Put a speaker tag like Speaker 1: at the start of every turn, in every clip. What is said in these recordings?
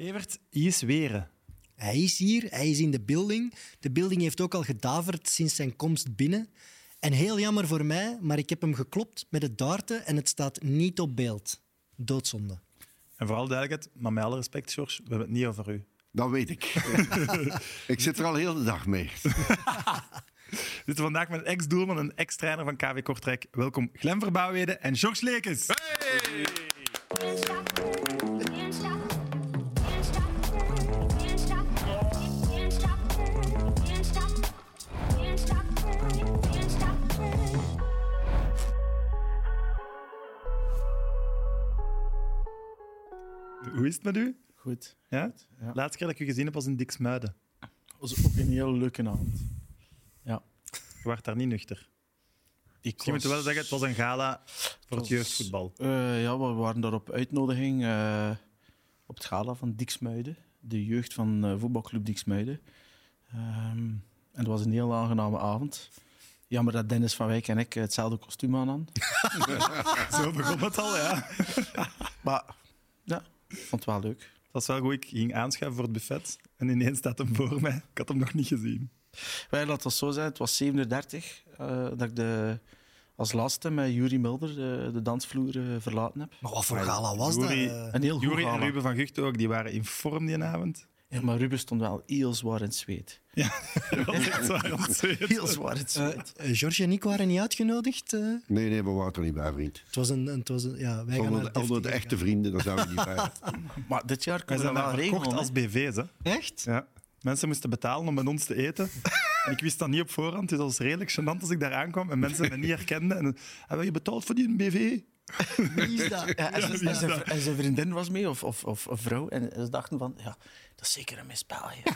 Speaker 1: Evert, hij is weer.
Speaker 2: Hij is hier, hij is in de building. De building heeft ook al gedaverd sinds zijn komst binnen. En heel jammer voor mij, maar ik heb hem geklopt met het darten en het staat niet op beeld. Doodzonde.
Speaker 1: En vooral duidelijkheid, maar met alle respect, George, we hebben het niet over u.
Speaker 3: Dat weet ik. ik zit er al heel de dag mee.
Speaker 1: We zitten vandaag met een ex-doelman en ex-trainer van KV Kortrijk. Welkom Glenn Verbouwwede en George Lekens.
Speaker 4: Can't
Speaker 1: is het met u?
Speaker 5: Goed.
Speaker 1: Ja?
Speaker 5: ja.
Speaker 1: Laatste keer dat ik u gezien heb was in Diksmuiden.
Speaker 5: was ook een heel leuke avond. Ja.
Speaker 1: Je werd daar niet nuchter.
Speaker 5: Ik
Speaker 1: Misschien we wel zeggen, het was een gala voor het jeugdvoetbal.
Speaker 5: Eh, ja, we waren daar op uitnodiging eh, op het gala van Diksmuiden. De jeugd van eh, voetbalclub Diksmuiden. Ehm, en het was een heel aangename avond. Jammer dat Dennis van Wijk en ik hetzelfde kostuum aan hadden.
Speaker 1: Zo begon het al, ja.
Speaker 5: Maar ja, vond het wel leuk.
Speaker 1: Het was wel goed, ik ging aanschuiven voor het buffet en ineens staat hem voor mij. Ik had hem nog niet gezien.
Speaker 5: Wij, laat het zo zijn, het was 37 eh, dat ik de, als laatste met Jurie Mulder de, de dansvloer eh, verlaten heb.
Speaker 2: Maar wat voor gala was dat? Eh,
Speaker 5: Een heel goed
Speaker 1: Jury en. Ruben van Gucht ook, die waren in vorm die avond.
Speaker 5: Ja, maar Ruben stond wel heel zwaar in het zweet.
Speaker 1: Ja, het.
Speaker 5: Heel zwaar in het
Speaker 2: eh,
Speaker 5: zweet.
Speaker 2: eh, George en ik waren niet uitgenodigd. eh.
Speaker 3: Nee, nee, we waren er niet bij, vriend.
Speaker 2: het was een... Het was een ja, wij gaan
Speaker 3: Zonder
Speaker 2: naar
Speaker 3: de, onder de echte vrienden, daar zouden we niet bij.
Speaker 5: Maar dit jaar kunnen we wel
Speaker 1: verkocht
Speaker 5: regelen.
Speaker 1: als. BV's. Hè.
Speaker 2: gaan. Echt?
Speaker 1: Ja. Mensen moesten betalen om met ons te eten. En ik wist dat niet op voorhand, dus dat was redelijk gênant als ik daar aankwam en mensen me niet herkenden. En hebben je betaald voor die BV?
Speaker 2: Wie is dat?
Speaker 5: Ja, en, zijn- en
Speaker 1: is
Speaker 5: vriendin was mee, of, of, of een vrouw. En ze dachten van, ja, dat is zeker een hè.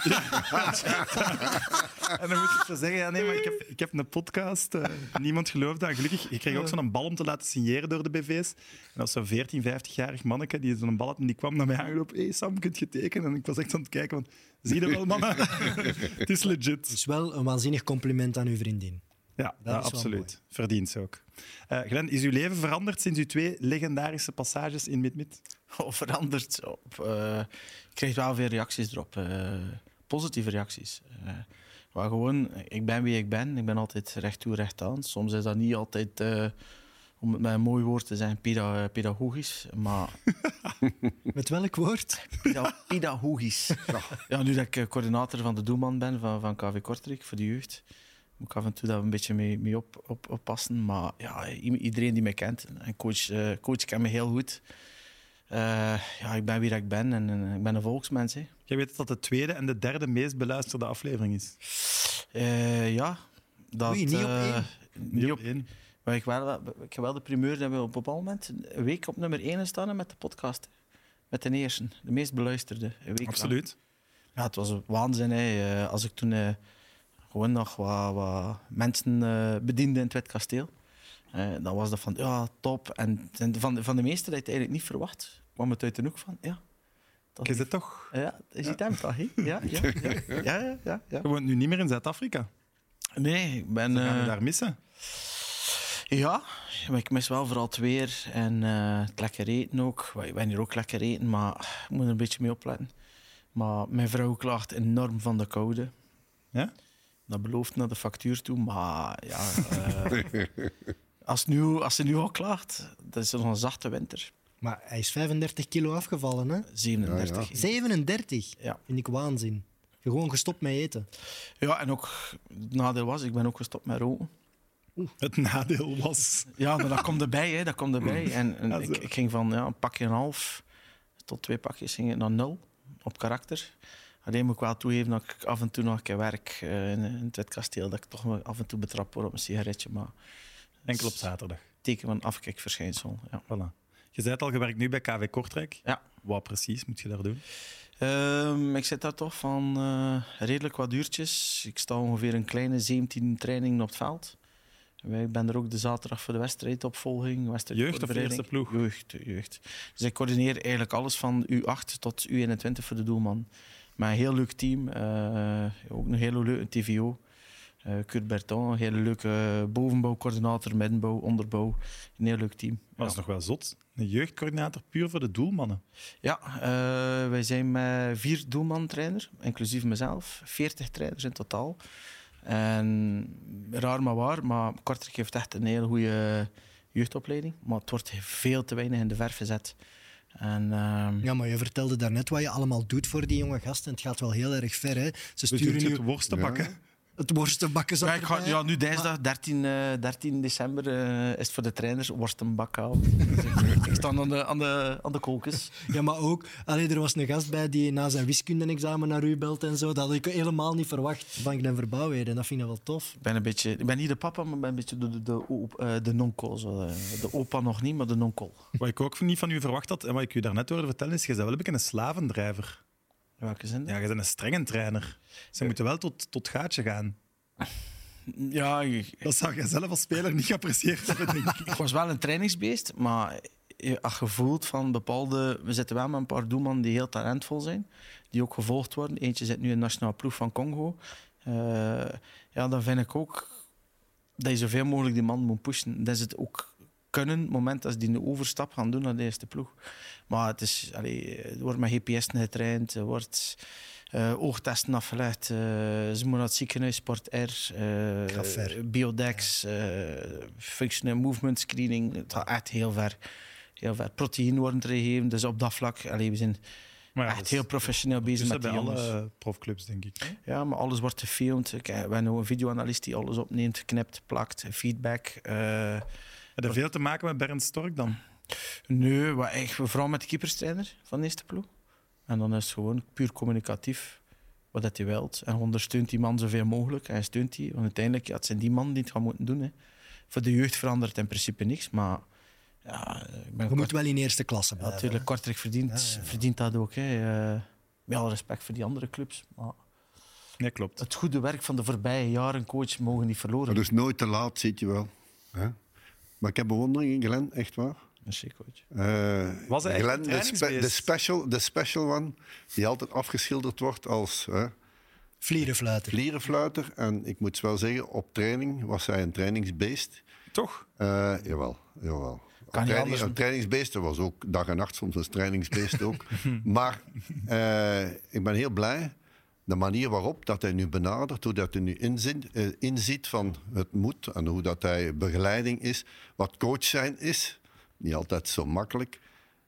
Speaker 1: En dan moet ik zo zeggen, ja, nee, maar ik heb, ik heb een podcast. eh, niemand gelooft dat. Gelukkig, ik kreeg ook zo'n bal om te laten signeren door de BV's. En dat was zo'n 14, 50-jarig manneke die zo'n bal had en die kwam naar mij aangelopen. Hé hey Sam, kunt je tekenen? En ik was echt aan het kijken, van, zie je wel, mannen? het is legit.
Speaker 2: Dus wel een waanzinnig compliment aan uw vriendin.
Speaker 1: Ja,
Speaker 2: Dat
Speaker 1: ja,
Speaker 2: is wel
Speaker 1: absoluut.
Speaker 2: mooi.
Speaker 1: Verdient ze ook. Eh Glenn, is uw leven veranderd sinds uw twee legendarische passages in Mid-Mid?
Speaker 5: Of veranderd. Op, eh, ik kreeg wel veel reacties erop. eh, positieve reacties. Eh, maar gewoon, ik ben wie ik ben. Ik ben altijd recht toe, recht aan. Soms is dat niet altijd, eh, om het met een mooi woord te peda- pedagogisch. Maar
Speaker 2: Met welk woord?
Speaker 5: Peda- pedagogisch. Ja, nu dat ik coördinator van de doelman ben van, van KV Kortrijk voor de jeugd, moet ik af en toe daar een beetje mee, mee op, op, oppassen. Maar ja, iedereen die mij kent, en coach, eh, coach kent me heel goed. Eh, ja, ik ben wie dat ik ben en, en ik ben een volksmens. Hè.
Speaker 1: Jij weet dat de tweede en de derde meest beluisterde aflevering is.
Speaker 5: Eh, ja, dat...
Speaker 2: Oei, niet op één.
Speaker 5: niet op
Speaker 1: één.
Speaker 5: Maar ik, wel, ik heb wel de primeur dat we op een bepaald moment een week op nummer 1 staan met de podcast. Met de eerste, de meest beluisterde. Een week lang.
Speaker 1: Absoluut.
Speaker 5: Ja, het was een waanzin. Hè. Als ik toen gewoon nog wat, wat mensen eh, bediende in het Wit Kasteel, eh, dan was dat van ja, top. En en van, de- van de meesten dat je het eigenlijk niet verwacht, kwam het uit de hoek van ja. Dat
Speaker 1: Is het toch?
Speaker 5: Ja, is het hem toch? Ja, ja, ja, ja, ja, ja, ja.
Speaker 1: Je woont nu niet meer in Zuid-Afrika.
Speaker 5: Nee, ik ben.
Speaker 1: Gaan
Speaker 5: eh,
Speaker 1: daar missen.
Speaker 5: Ja, maar ik mis wel vooral het weer en eh, het lekker eten ook. Ik ben hier ook lekker eten, maar ik moet er een beetje mee opletten. Maar mijn vrouw klaagt enorm van de koude.
Speaker 1: Ja?
Speaker 5: Dat belooft naar de factuur toe, maar ja... eh, als, nu, als ze nu al klaagt, dat is nog een zachte winter.
Speaker 2: Maar hij is 35 kilo afgevallen, hè?
Speaker 5: 37.
Speaker 3: Ja,
Speaker 5: Ja,
Speaker 2: 37.
Speaker 5: ja.
Speaker 2: Vind ik waanzin. Je gewoon gestopt met eten.
Speaker 5: en ook het nadeel was, ik ben ook gestopt met roken.
Speaker 1: Het nadeel was.
Speaker 5: Ja, maar dat komt erbij, hè, dat komt erbij. En, en
Speaker 1: Ja, zo.
Speaker 5: ik, ik ging van ja, een pakje en een half tot twee pakjes ging ik naar nul op karakter. Alleen moet ik wel toegeven dat ik af en toe nog een keer werk eh, in, in het Witkasteel. Dat ik toch af en toe betrapt word op een sigaretje. Maar
Speaker 1: Enkel op zaterdag.
Speaker 5: teken van afkikverschijnsel. Ja.
Speaker 1: Voilà. Je het al, je werkt nu bij KV Kortrijk.
Speaker 5: Ja.
Speaker 1: Wat precies moet je daar doen?
Speaker 5: Ehm, ik zit daar toch van eh, redelijk wat uurtjes. Ik sta ongeveer een kleine 17 trainingen op het veld. Ik ben er ook de zaterdag voor de wedstrijdopvolging. wedstrijd
Speaker 1: Jeugd of eerste ploeg?
Speaker 5: Jeugd, jeugd. Dus ik coördineer eigenlijk alles van U8 tot U21 voor de doelman. Met een heel leuk team. eh, ook een hele leuke TVO. Eh Kurt Berton, een hele leuke bovenbouwcoördinator, middenbouw, onderbouw. Een heel leuk team.
Speaker 1: Maar dat is nog wel zot. Een jeugdcoördinator puur voor de doelmannen.
Speaker 5: Ja, eh, wij zijn met vier doelman-trainer, inclusief mezelf. 40 trainers in totaal. En raar maar waar, maar Kortrijk heeft echt een hele goede jeugdopleiding. Maar het wordt veel te weinig in de verf gezet. En, ehm,
Speaker 2: Ja, maar je vertelde daarnet wat je allemaal doet voor die jonge gasten. Het gaat wel heel erg ver. Hè? Ze sturen
Speaker 1: je
Speaker 2: nu
Speaker 1: het worsten bakken.
Speaker 2: Het worstenbakken. zat
Speaker 5: ja, ik ga,
Speaker 2: erbij.
Speaker 5: ja, nu dinsdag, 13, eh, 13 december, eh, is het voor de trainers worstenbak halen. Dus ik, sta aan de, aan de, aan de kolkens.
Speaker 2: Ja, maar ook, allee, er was een gast bij die na zijn wiskunde-examen naar u belt en zo. Dat had ik helemaal niet verwacht van Glenn Verbouwheden. En dat vind ik wel tof.
Speaker 5: Ik ben, een beetje, ik ben niet de papa, maar ik ben een beetje de, de, de, op- eh, de eh, De opa nog niet, maar de non-call.
Speaker 1: Wat ik ook niet van u verwacht had en wat ik u daarnet hoorde vertellen, is je bent wel een beetje een slavendrijver.
Speaker 5: Welke zin?
Speaker 1: Ja, je bent een strenge trainer. Ze moeten wel tot, tot gaatje gaan.
Speaker 5: Ja, ik,
Speaker 1: Dat zou jij zelf als speler niet geapprecieerd hebben, denk ik.
Speaker 5: ik was wel een trainingsbeest, maar je had gevoeld van bepaalde... We zitten wel met een paar doelmannen die heel talentvol zijn, die ook gevolgd worden. Eentje zit nu in de nationale ploeg van Congo. Eh, ja, dan vind ik ook dat je zoveel mogelijk die man moet pushen. Dat ze het ook kunnen, het moment dat ze die een overstap gaan doen naar de eerste ploeg. Maar het, is, allee, er wordt met GPS getraind, er wordt eh, oogtesten afgelegd, eh, ze moeten naar het ziekenhuis, Sport R, eh. Biodex, eh, functional movement screening. Het gaat echt heel ver. Heel ver. Proteïne worden er gegeven, dus op dat vlak, allee, we zijn
Speaker 1: Maar ja,
Speaker 5: echt
Speaker 1: is-
Speaker 5: heel professioneel bezig
Speaker 1: Dus
Speaker 5: met
Speaker 1: bij
Speaker 5: die jongens.
Speaker 1: alle profclubs, denk ik. hè?
Speaker 5: Ja, maar alles wordt gefilmd. We hebben nu een videoanalist die alles opneemt, knipt, plakt, feedback. eh
Speaker 1: Heb je veel te maken met Bernd Stork dan?
Speaker 5: Nee, wat echt, vooral met de keeperstrainer van de eerste ploeg. En dan is het gewoon puur communicatief wat dat hij wilt. En ondersteunt die man zoveel mogelijk. En hij steunt die. Want uiteindelijk ja, het zijn die man die het gaan moeten doen. Hè. Voor de jeugd verandert in principe niks. Maar ja, ik ben
Speaker 2: Je moet wel in eerste klasse
Speaker 5: Ja,
Speaker 2: blijven.
Speaker 5: natuurlijk, Kortrijk verdient, verdient dat ook. Hè. Eh, met alle respect voor die andere clubs. Maar
Speaker 1: Nee, klopt.
Speaker 5: het goede werk van de voorbije jaren, coach, mogen niet verloren.
Speaker 3: Dus nooit te laat, zit je wel. Hè? Maar ik heb bewondering in Glenn, echt waar.
Speaker 5: Coach.
Speaker 3: Eh,
Speaker 1: Was hij echt
Speaker 3: Glenn,
Speaker 1: een
Speaker 3: de, spe- de, special, de special one, die altijd afgeschilderd wordt als hè,
Speaker 2: Vlierenfluiter.
Speaker 3: vlierenfluiter. En ik moet wel zeggen, op training was hij een trainingsbeest.
Speaker 1: Toch?
Speaker 3: Eh, jawel, jawel.
Speaker 5: Kan niet
Speaker 3: training,
Speaker 5: anders.
Speaker 3: een trainingsbeest, dat was ook dag en nacht, soms een trainingsbeest ook. maar eh, ik ben heel blij, de manier waarop dat hij nu benadert, hoe dat hij nu inziet, inziet van het moet en hoe dat hij begeleiding is, wat coach zijn is. Niet altijd zo makkelijk.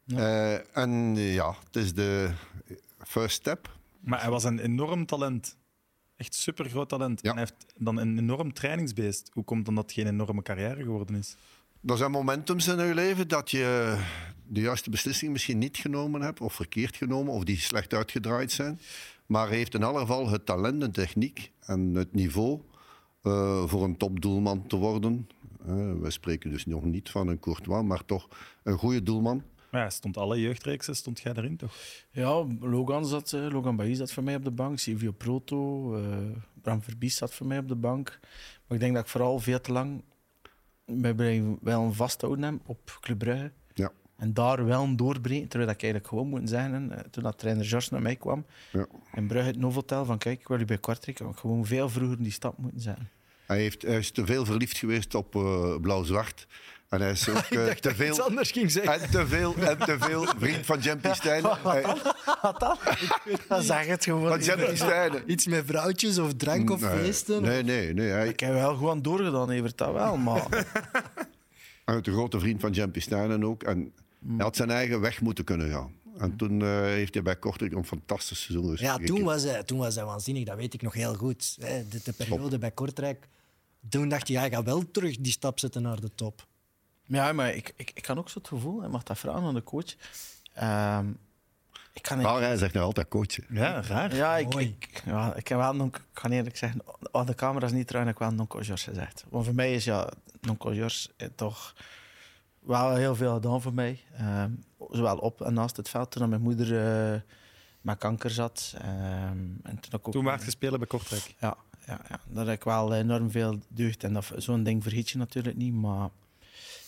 Speaker 3: Eh, en ja, het is de first step.
Speaker 1: Maar hij was een enorm talent. Echt super groot talent.
Speaker 3: Ja.
Speaker 1: En hij heeft dan een enorm trainingsbeest. Hoe komt dan dat het geen enorme carrière geworden is?
Speaker 3: Er zijn momentums in je leven dat je de juiste beslissing misschien niet genomen hebt, of verkeerd genomen, of die slecht uitgedraaid zijn. Maar hij heeft in alle geval het talent, de techniek en het niveau eh, voor een topdoelman te worden. Eh, we spreken dus nog niet van een Courtois, maar toch een goede doelman.
Speaker 1: Maar ja, stond alle jeugdreeksen, stond jij erin toch?
Speaker 5: Ja, Logan, zat, eh, Logan Bailly zat voor mij op de bank. Silvio Proto, eh, Bram Verbies zat voor mij op de bank. Maar ik denk dat ik vooral veel te lang bij wel een vasthouden heb op Club Brugge.
Speaker 3: Ja.
Speaker 5: En daar wel een doorbreken, terwijl ik eigenlijk gewoon moet zeggen, toen dat trainer George naar mij kwam,
Speaker 3: Ja.
Speaker 5: in Brugge het Novotel, van kijk, ik wil u bij Kortrijk, gewoon veel vroeger die stap moeten zetten.
Speaker 3: Hij, heeft, hij is te veel verliefd geweest op eh, blauw-zwart. En hij is ook eh, te veel...
Speaker 2: anders ging zeggen.
Speaker 3: En te veel, en te veel vriend van Jempie Stijnen.
Speaker 5: Wat dan? dan zeg het gewoon.
Speaker 3: Van Jempie Stijnen.
Speaker 2: Iets met vrouwtjes of drank of
Speaker 3: Nee,
Speaker 2: feesten.
Speaker 3: Nee, nee, nee. Hij,
Speaker 5: Ik heb wel gewoon doorgedaan, Evert, dat wel, maar...
Speaker 3: Hij is een grote vriend van Jempie Stijnen ook. En hij had zijn eigen weg moeten kunnen gaan. En toen eh, heeft hij bij Kortrijk een fantastisch seizoen
Speaker 2: Ja,
Speaker 3: gespeeld.
Speaker 2: toen was, hij, toen was hij waanzinnig, dat weet ik nog heel goed. Hè, De, de periode bij Kortrijk. Toen dacht je, ja, hij gaat wel terug die stap zetten naar de top.
Speaker 5: Ja, maar ik, ik, ik kan ook zo het gevoel, ik mag dat vragen aan de coach. Ehm, ik kan niet...
Speaker 3: Hij zegt nou altijd coach.
Speaker 1: Ja, raar.
Speaker 5: Ja, ik, ik, ja, ik heb wel, non- ik kan eerlijk zeggen, aan de camera's niet trouwens, heb ik wel non George gezegd. Want voor mij is ja, non George eh, toch wel heel veel gedaan voor mij. Ehm, zowel op en naast het veld, toen mijn moeder eh, met kanker zat. Ehm, en toen, ook,
Speaker 1: Toen werd je spelen bij Kortrijk.
Speaker 5: Ja, ja, ja, daar heb ik wel enorm veel deugd. En dat- zo'n ding vergiet je natuurlijk niet, maar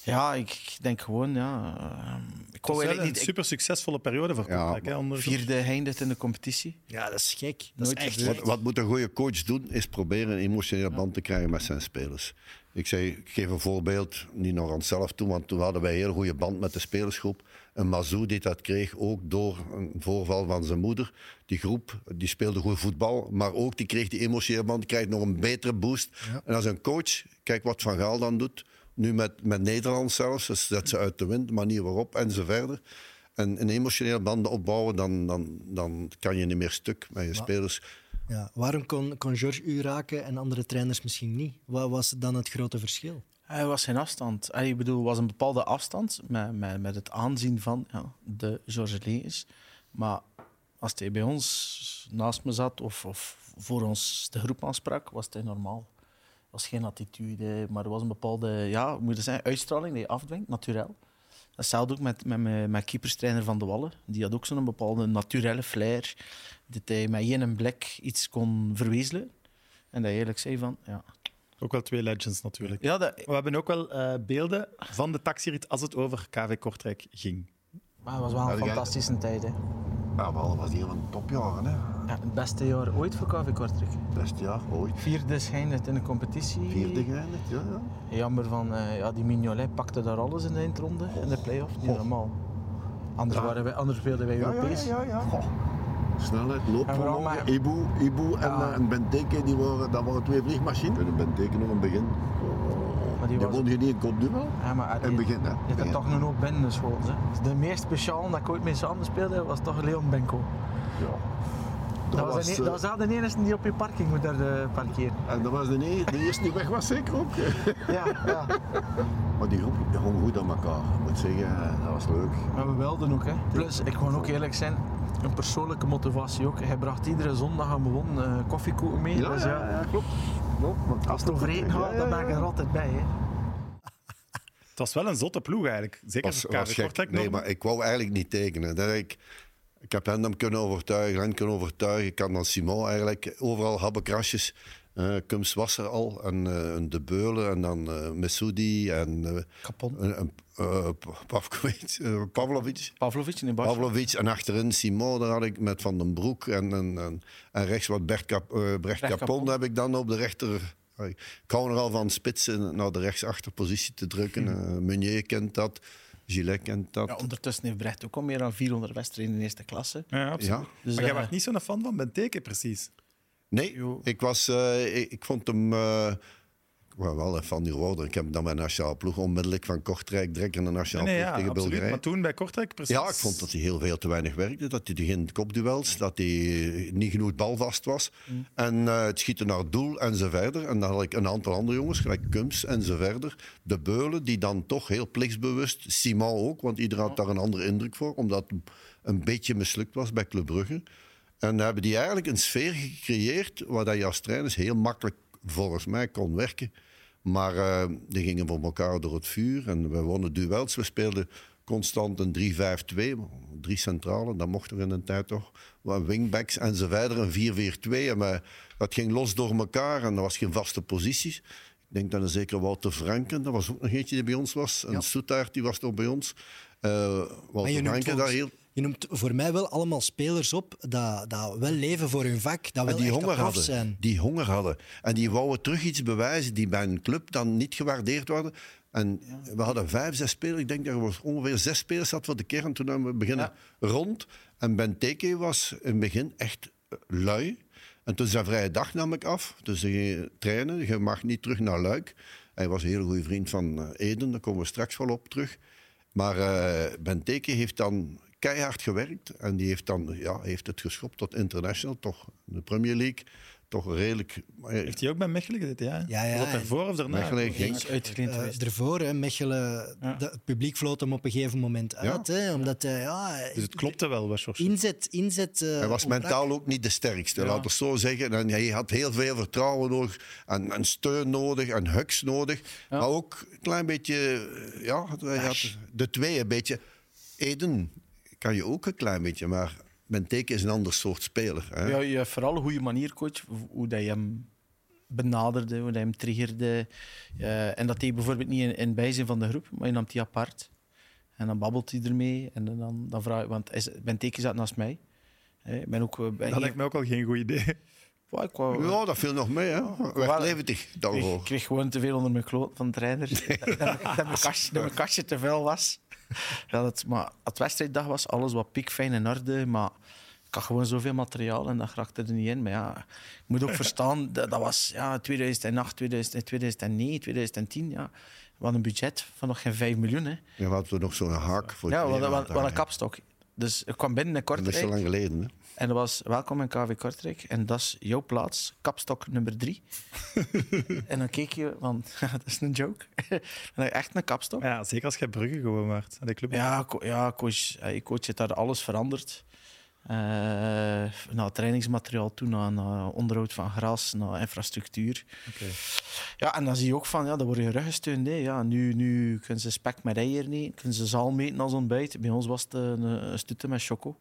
Speaker 5: Ja, ik denk gewoon, ja. ehm, ik wou eigenlijk
Speaker 1: een
Speaker 5: niet. ik-
Speaker 1: super succesvolle periode voor
Speaker 3: Ja,
Speaker 1: Kortrijk. hè, onder-
Speaker 5: Vierde eindigt in de competitie.
Speaker 2: Ja, dat is gek. Dat
Speaker 5: Nooit
Speaker 2: is echt.
Speaker 3: Wat, wat moet een goede coach doen, is proberen een emotionele band te krijgen met zijn spelers. Ik, zei, ik geef een voorbeeld, niet nog aan onszelf toe, want toen hadden wij een heel goede band met de spelersgroep. En Mazou die dat kreeg ook door een voorval van zijn moeder. Die groep die speelde goed voetbal, maar ook die kreeg die emotionele band, die krijgt nog een betere boost. En als een coach, kijk wat Van Gaal dan doet, nu met, met Nederland zelfs, dus zet ze uit de wind, de manier waarop en zo verder. En een emotionele band opbouwen, dan, dan, dan kan je niet meer stuk met je spelers.
Speaker 2: Ja. Waarom kon, kon George u raken en andere trainers misschien niet? Wat was dan het grote verschil?
Speaker 5: Hij was geen afstand. Ik bedoel, er was een bepaalde afstand met, met, met het aanzien van ja, de Georges Lees. Maar als hij bij ons naast me zat of, of voor ons de groep aansprak, was hij normaal. Er was geen attitude, maar er was een bepaalde ja, moet je zeggen, uitstraling die je afdwingt, natuurlijk. Hetzelfde ook met, met mijn, mijn keeperstrainer Van de Wallen. Die had ook zo'n bepaalde naturelle flair. Dat hij met één blik iets kon verwezenlijken. En dat hij eigenlijk zei van... Ja,
Speaker 1: Ook wel twee legends natuurlijk.
Speaker 5: ja dat,
Speaker 1: We hebben ook wel eh, beelden van de taxirit als het over KV Kortrijk ging.
Speaker 5: Maar het was wel een
Speaker 3: Ja, jij-
Speaker 5: fantastische tijd. Hè.
Speaker 3: Ja, maar was hier een topjaren, hè?
Speaker 5: Ja, het beste jaar ooit voor KV Kortrijk.
Speaker 3: Best jaar ooit.
Speaker 5: Vierde schijnt in de competitie.
Speaker 3: Vierde geëindigd, ja, ja.
Speaker 5: Jammer van, eh, ja, die Mignolet pakte daar alles in de eindronde, in de play-off. Niet normaal. Anders, waren wij, anders speelden wij Europees.
Speaker 3: ja, ja. Snelheid,
Speaker 5: En vooral
Speaker 3: loopvermogen,
Speaker 5: maar-
Speaker 3: Ibu, Ibu en,
Speaker 5: Ja.
Speaker 3: eh, en Benteke, die waren, dat waren twee vliegmachines. En Benteke nog een begin.
Speaker 5: Die was,
Speaker 3: won je niet in kopduel.
Speaker 5: ja, maar
Speaker 3: In
Speaker 5: die,
Speaker 3: het begin, hè.
Speaker 5: die had toch binnen geschoten. hè. Dus De meest speciaal dat ik ooit mee samen speelde, was toch Leon Benko.
Speaker 3: Ja.
Speaker 5: Dat, was, de,
Speaker 3: eh,
Speaker 5: dat was wel de enige die op je parking moet daar eh, parkeren.
Speaker 3: En dat was de, e- de eerste die weg was, zeker ook.
Speaker 5: Ja, ja.
Speaker 3: Maar die groep hong goed aan elkaar. Ik moet zeggen, dat was leuk.
Speaker 5: Maar we wilden ook. Hè. Plus, ik gewoon ook eerlijk zijn, een persoonlijke motivatie ook. Hij bracht iedere zondag aan begon eh koffiekoeken mee. dus ja,
Speaker 3: klopt. Want
Speaker 5: Als het over eten gaat, dan ben ik er altijd bij. Hè.
Speaker 1: Het was wel een zotte ploeg eigenlijk. Zeker
Speaker 3: was, was gek. Nee,
Speaker 1: normen.
Speaker 3: maar ik wou eigenlijk niet tekenen. Dat ik, ik heb hen hem kunnen overtuigen, hen kunnen overtuigen. Ik kan dan Simon eigenlijk overal habbekrasjes. Eh Kums was er al, en eh, een De Beulen, en dan eh Messoudi, en
Speaker 5: Kapon.
Speaker 3: Pavkovic, eh, Pavlovic.
Speaker 5: Pavlovic in.
Speaker 3: Pavlovic en achterin Simon, daar had ik met Van den Broek. En, en, en, en rechts wat Bert, Cap, Brecht
Speaker 5: Brecht
Speaker 3: Capon
Speaker 5: Capon.
Speaker 3: heb ik dan op de rechter. Ik hou er al van spitsen naar de rechtsachterpositie te drukken. Eh, Meunier kent dat, Gillet kent dat.
Speaker 5: Ja, ondertussen heeft Brecht ook al meer dan 400 wedstrijden in de eerste klasse.
Speaker 1: Ja, absoluut.
Speaker 3: Ja.
Speaker 5: Dus,
Speaker 1: maar jij was niet zo'n fan van Benteke, precies.
Speaker 3: Nee,
Speaker 5: Jo.
Speaker 3: ik, was, eh, ik, ik vond hem. ik wou wel een fan geworden. Ik heb dan bij nationale ploeg onmiddellijk van Kortrijk direct in de nationale
Speaker 1: Nee,
Speaker 3: ploeg
Speaker 1: ja,
Speaker 3: tegen
Speaker 1: absoluut.
Speaker 3: Bulgarije.
Speaker 1: Maar toen bij Kortrijk, precies.
Speaker 3: Ja, ik vond dat hij heel veel te weinig werkte. Dat hij geen kopduels, dat hij niet genoeg balvast was. En eh, het schieten naar het doel en zo verder. En dan had ik een aantal andere jongens, gelijk Kums en zo verder. De Beulen, die dan toch heel plichtsbewust. Simon ook, want iedereen had daar een andere indruk voor. Omdat het een beetje mislukt was bij Club Brugge. En dan hebben die eigenlijk een sfeer gecreëerd waar dat je als trainers heel makkelijk volgens mij kon werken. Maar eh, die gingen voor elkaar door het vuur en we wonnen duels. We speelden constant een 3-5-2, drie centralen, dat mocht er in een tijd toch. Wat wingbacks en zo verder, een 4-4-2. En we, dat ging los door elkaar en er was geen vaste posities. Ik denk dat een zeker Wouter Franken, dat was ook nog eentje die bij ons was. En Soetaert, die was nog bij ons.
Speaker 2: Maar
Speaker 3: Wouter Franken, daar heel...
Speaker 2: je noemt voor mij wel allemaal spelers op dat, dat wel leven voor hun vak, dat wel
Speaker 3: En die
Speaker 2: echt
Speaker 3: honger hadden.
Speaker 2: zijn.
Speaker 3: Die honger hadden. En die wouden terug iets bewijzen die bij een club dan niet gewaardeerd worden. En we hadden vijf, zes spelers. Ik denk dat er ongeveer zes spelers zat voor de kern. Toen we beginnen rond. En Benteke was in het begin echt lui. En toen zijn vrije dag nam ik af. Dus ze ging trainen. Je mag niet terug naar Luik. Hij was een hele goede vriend van eh, Eden. Daar komen we straks wel op terug. Maar eh Benteke heeft dan keihard gewerkt. En die heeft, dan, ja, heeft het geschopt tot international. Toch de Premier League. Toch redelijk...
Speaker 1: Heeft hij ook bij Mechelen gedaan? Ja,
Speaker 2: Ja, ja,
Speaker 1: Was of daarna?
Speaker 3: Mechelen ging...
Speaker 5: geweest.
Speaker 2: ervoor, hè, Mechelen,
Speaker 1: Ja.
Speaker 2: de- het publiek floot hem op een gegeven moment uit. Hè, omdat hij, ja,
Speaker 1: Dus het klopte wel, was
Speaker 2: inzet, inzet eh,
Speaker 3: Hij was
Speaker 2: ontbrak.
Speaker 3: mentaal ook niet de sterkste, laten we het zo zeggen. En hij had heel veel vertrouwen nodig, en, en steun nodig, en hugs nodig. Maar ook een klein beetje, ja, hij had de twee een beetje. Eden kan je ook een klein beetje, maar Benteke is een ander soort speler. Hè?
Speaker 5: Ja, je hebt vooral een goede manier, coach, hoe dat je hem benaderde, hoe hij hem triggerde. Eh, en dat deed bijvoorbeeld niet in, in bijzijn van de groep, maar je nam die apart. En dan babbelt hij ermee. En dan, dan vraag ik, want is, Benteke zat naast mij. Ik ben ook... eh, bij-
Speaker 1: Dat lijkt me ook al geen goed idee.
Speaker 5: Wow, ik wou-
Speaker 3: Ja, dat viel nog mee, hè? Werd
Speaker 5: Wel,
Speaker 3: 70
Speaker 5: ik
Speaker 3: daarvoor.
Speaker 5: kreeg gewoon te veel onder mijn kloot van de trainer. dat, dat, dat mijn kastje, dat mijn kastje te vuil was. Ja, dat, maar het wedstrijddag was alles wat piekfijn in orde. Maar ik had gewoon zoveel materiaal en dat raakte er niet in. Maar ja, je moet ook verstaan, dat, dat was ja, 2008, 2000, 2009, 2010. Ja. We hadden een budget van nog geen 5 miljoen. Hè.
Speaker 3: Ja, we hadden nog zo'n haak voor
Speaker 5: Ja, we hadden, we hadden- een kapstok. Dus ik kwam binnen
Speaker 3: hangen. Dat is zo lang geleden, hè?
Speaker 5: En dat was welkom in KV Kortrijk. En dat is jouw plaats, kapstok nummer drie. en dan keek je van, dat is een joke. en echt een kapstok.
Speaker 1: Ja, zeker als jij Brugge gewoon aan de club.
Speaker 5: Ja, co- ja coach, eh, coach heeft daar alles veranderd. Naar trainingsmateriaal toe, naar, naar onderhoud van gras, naar infrastructuur. Ja, en dan zie je ook van, ja, dan word je ruggesteund. hè. Ja, nu, nu kunnen ze spek met eieren eten, kunnen ze zaal meten als ontbijt. Bij ons was het een, een stutte met choco.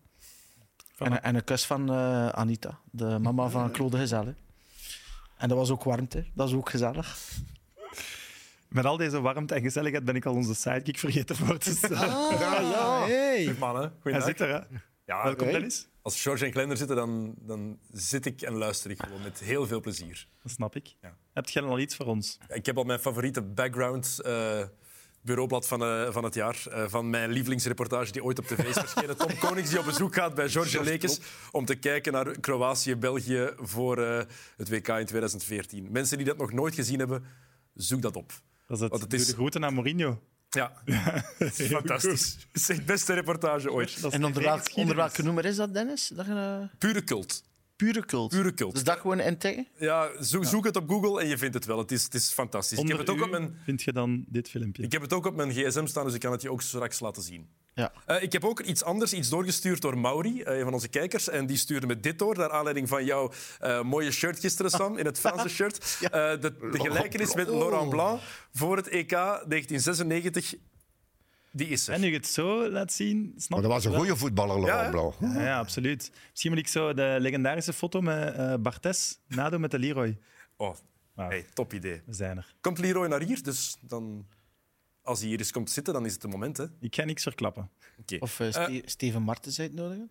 Speaker 5: En, en een kus van eh, Anita, de mama van Claude Gezel. hè. En dat was ook warmte, dat is ook gezellig.
Speaker 1: Met al deze warmte en gezelligheid ben ik al onze sidekick vergeten voor te stellen.
Speaker 2: Ah, ja, hey.
Speaker 6: Mannen,
Speaker 1: Hij
Speaker 6: goeiedag.
Speaker 1: zit er, hè?
Speaker 6: Ja,
Speaker 1: Welkom. Dennis.
Speaker 6: Als George en Klender zitten, dan, dan zit ik en luister ik gewoon met heel veel plezier.
Speaker 1: Dat snap ik.
Speaker 6: Ja.
Speaker 1: Heb jij al iets voor ons?
Speaker 6: Ik heb al mijn favoriete background eh, bureaublad van, eh, van het jaar. eh, van mijn lievelingsreportage die ooit op tv is verschenen. Tom Konings die op bezoek gaat bij George Lekes om te kijken naar Kroatië-België voor eh, het WK in 2014. Mensen die dat nog nooit gezien hebben, zoek dat op.
Speaker 1: Dat is het.
Speaker 6: Want het
Speaker 1: Doe
Speaker 6: is-
Speaker 1: de groeten aan Mourinho.
Speaker 6: Ja, fantastisch. Het is echt de beste reportage ooit.
Speaker 5: En onder,
Speaker 1: geen
Speaker 5: welk,
Speaker 1: geschiedenis.
Speaker 5: onder welke noemer is dat, Dennis? Dat je, eh,
Speaker 6: Pure cult.
Speaker 5: Pure cult.
Speaker 6: Pure cult.
Speaker 5: Dus dat gewoon intikken?
Speaker 6: Ja, zoek, zoek het op Google en je vindt het wel. Het is, het is fantastisch.
Speaker 1: Onder
Speaker 6: ik, heb het ook op mijn,
Speaker 1: vind je dan dit filmpje.
Speaker 6: ik heb het ook op mijn gsm staan, dus ik kan het je ook straks laten zien.
Speaker 5: Ja.
Speaker 6: Eh, ik heb ook iets anders, iets doorgestuurd door Mauri, eh, een van onze kijkers. En die stuurde me dit door, naar aanleiding van jouw eh, mooie shirt gisteren, Sam, in het Franse shirt. Eh, de, de gelijkenis met Laurent Blanc voor het EK 1996, die is er.
Speaker 1: En nu je het zo laat zien, snap
Speaker 3: Maar dat was een goede voetballer, Laurent
Speaker 6: Ja,
Speaker 3: Blanc.
Speaker 1: Ja, ja, absoluut. Misschien moet ik zo de legendarische foto met eh Bartes nadoen met de Leroy.
Speaker 6: Oh, hey, top idee.
Speaker 1: We zijn er.
Speaker 6: Komt Leroy naar hier, dus dan... Als hij hier eens komt zitten, dan is het het moment. Hè.
Speaker 1: Ik ga niks verklappen.
Speaker 6: Oké.
Speaker 5: Of eh, Ste- Steven Martens uitnodigen?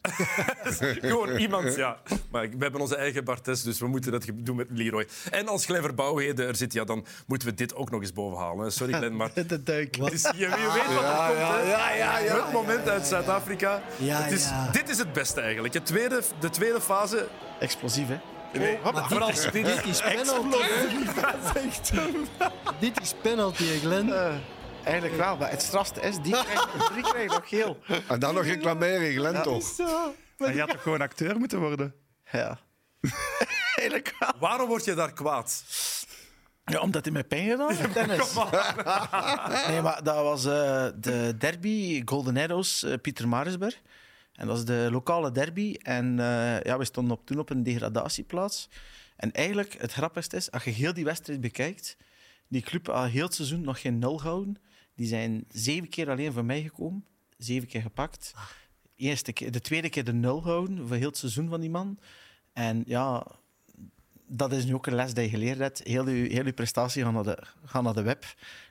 Speaker 6: Gewoon iemand, ja. Maar we hebben onze eigen Bartes, dus we moeten dat doen met Leroy. En als Clever Bouwheden er zit, ja, dan moeten we dit ook nog eens bovenhalen. hè. Sorry, Glenn, maar...
Speaker 5: De duik.
Speaker 6: Het is, je, je weet wat er komt, hè?
Speaker 3: ja, ja, ja.
Speaker 6: Het moment uit Zuid-Afrika.
Speaker 2: Ja,
Speaker 6: Het is-
Speaker 2: ja.
Speaker 6: Dit is het beste eigenlijk. Het tweede, de tweede fase...
Speaker 5: Explosief, hè?
Speaker 6: Nee,
Speaker 2: Maar
Speaker 6: vooral
Speaker 2: dit, is,
Speaker 6: dit
Speaker 2: dit is penalty. dit is penalty, hè, Glenn.
Speaker 5: Eigenlijk wel, maar het strafste is, die krijgt, die krijgt nog geel.
Speaker 3: En dan nog reclameren, Glenn, toch?
Speaker 1: Maar je had toch gewoon acteur moeten worden?
Speaker 5: Ja. Eigenlijk wel.
Speaker 6: Waarom word je daar kwaad?
Speaker 5: Ja, omdat hij met pijn gedaan heeft, Dennis. Nee, maar dat was eh, de derby Golden Arrows, eh, Pieter Marisberg. En dat is de lokale derby. En eh, ja, we stonden op, toen op een degradatieplaats. En eigenlijk, het grappigste is, als je heel die wedstrijd bekijkt, die club al heel het seizoen nog geen nul gehouden. Die zijn zeven keer alleen voor mij gekomen. Zeven keer gepakt. Eerste keer, de tweede keer de nul gehouden voor heel het seizoen van die man. En ja, dat is nu ook een les die je geleerd hebt. Heel je, heel uw prestatie gaat naar de, gaat naar de web.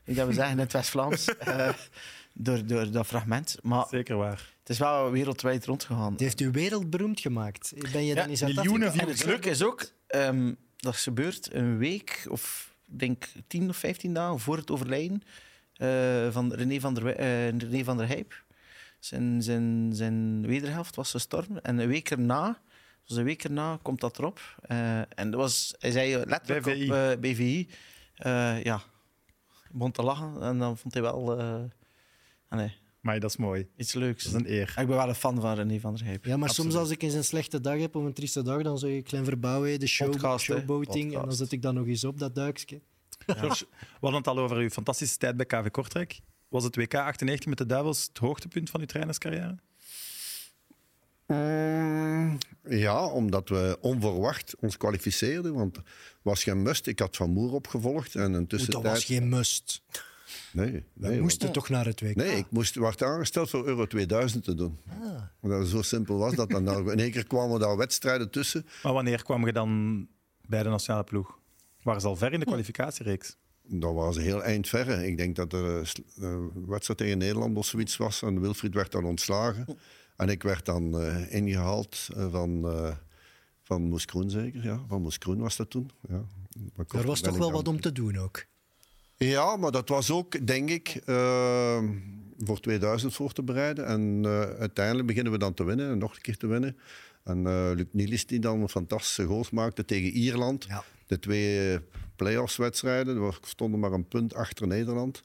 Speaker 5: Dat we zeggen in het West-Vlaams. eh, door, door dat fragment. Maar
Speaker 1: Zeker waar.
Speaker 5: het is wel wereldwijd rondgegaan.
Speaker 2: Die heeft u wereldberoemd gemaakt. Ben je
Speaker 5: Ja,
Speaker 2: dan
Speaker 1: miljoenen
Speaker 5: En het leuke is ook, ehm, dat is gebeurd een week of ik denk 10 of 15 dagen voor het overlijden eh, van René van der, eh, René van der Hijp. Zijn, zijn, zijn wederhelft was gestorven. En een week erna, dus een week erna komt dat erop. Eh, en dat was, hij zei letterlijk op eh, BVI, eh, ja, begon te lachen. En dan vond hij wel eh, ah, nee,
Speaker 1: Maar dat is mooi.
Speaker 5: iets leuks.
Speaker 1: Dat is een eer.
Speaker 5: Ik ben wel een fan van René van der Hijp.
Speaker 2: Ja, maar
Speaker 1: Absoluut.
Speaker 2: soms als ik eens een slechte dag heb of een trieste dag, dan zeg ik klein verbouwen, de show,
Speaker 5: Podcast,
Speaker 2: showboating. En dan zet ik dat nog eens op, dat duikje.
Speaker 1: George, we hadden het al over uw fantastische tijd bij KV Kortrijk. Was het WK 98 met de Duivels het hoogtepunt van uw trainerscarrière?
Speaker 3: Mm, Ja, omdat we onverwacht ons kwalificeerden. Want het was geen must. Ik had Van Moer opgevolgd. En een
Speaker 2: Dat
Speaker 3: tussentijd...
Speaker 2: was geen must.
Speaker 3: Nee,
Speaker 2: We
Speaker 3: nee,
Speaker 2: moesten toch naar het WK.
Speaker 3: Nee, ik moest, werd aangesteld voor Euro 2000 te doen. Dat, zo simpel was dat. Dan, in één keer kwamen daar wedstrijden tussen.
Speaker 1: Maar wanneer kwam je dan bij de nationale ploeg? Waren ze al ver in de kwalificatiereeks?
Speaker 3: Dat was heel eind verre. Ik denk dat er een sl- een wedstrijd tegen Nederland of zoiets was. En Wilfried werd dan ontslagen. En ik werd dan eh, ingehaald eh, van, eh van Moes Kroen zeker. Ja, van Moes Kroen was dat toen. Ja.
Speaker 2: Er was toch wel wat om te doen ook.
Speaker 3: Ja, maar dat was ook, denk ik, eh, voor 2000 voor te bereiden. En eh, uiteindelijk beginnen we dan te winnen en nog een keer te winnen. En eh, Luc Nielis die dan een fantastische goals maakte tegen Ierland.
Speaker 2: Ja.
Speaker 3: De twee eh, play-offs-wedstrijden. We stonden maar een punt achter Nederland.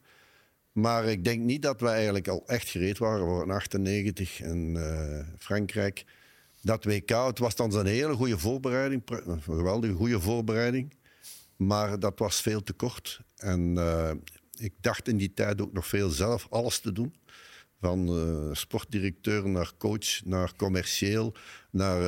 Speaker 3: Maar ik denk niet dat we eigenlijk al echt gereed waren voor een 98 en eh, Frankrijk. Dat WK, het was dan een hele goede voorbereiding. Een geweldige goede voorbereiding. Maar dat was veel te kort. En ik dacht in die tijd ook nog veel zelf alles te doen. Van eh, sportdirecteur naar coach, naar commercieel, naar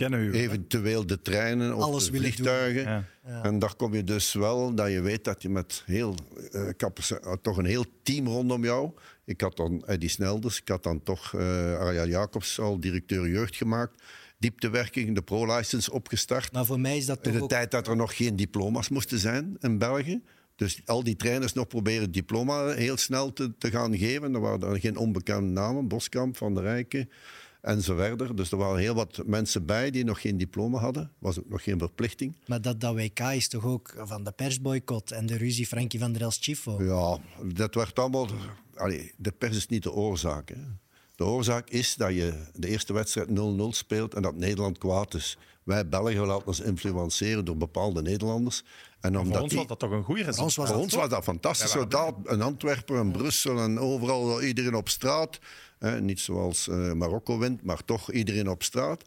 Speaker 3: eh,
Speaker 1: u,
Speaker 3: eventueel de treinen of
Speaker 2: Alles
Speaker 3: de vliegtuigen.
Speaker 1: Ja.
Speaker 3: En daar kom je dus wel dat je weet dat je met heel, eh, toch een heel team rondom jou. Ik had dan Eddie Snelders, ik had dan toch eh Arjan Jacobs al directeur jeugd gemaakt. Dieptewerking, de pro-license opgestart.
Speaker 2: Maar voor mij is dat
Speaker 3: In
Speaker 2: toch
Speaker 3: de
Speaker 2: ook...
Speaker 3: tijd dat er nog geen diploma's moesten zijn in België. Dus al die trainers nog proberen het diploma heel snel te, te gaan geven. Er waren er geen onbekende namen, Boskamp, Van der Rijken en zo verder. Dus er waren heel wat mensen bij die nog geen diploma hadden. Was ook nog geen verplichting.
Speaker 2: Maar dat, dat WK is toch ook van de persboycott en de ruzie Frankie van der Els Chifo.
Speaker 3: Ja, dat werd allemaal... Allee, de pers is niet de oorzaak. Hè. De oorzaak is dat je de eerste wedstrijd 0-0 speelt en dat Nederland kwaad is. Wij Belgen laten ons influenceren door bepaalde Nederlanders. En
Speaker 1: Voor
Speaker 3: omdat
Speaker 1: ons
Speaker 3: die-
Speaker 1: was dat toch een goede resultaat?
Speaker 2: ons
Speaker 3: Voor ons was dat fantastisch. Dat, in Antwerpen en Brussel en overal iedereen op straat. Hè, niet zoals eh, Marokko wint, maar toch iedereen op straat.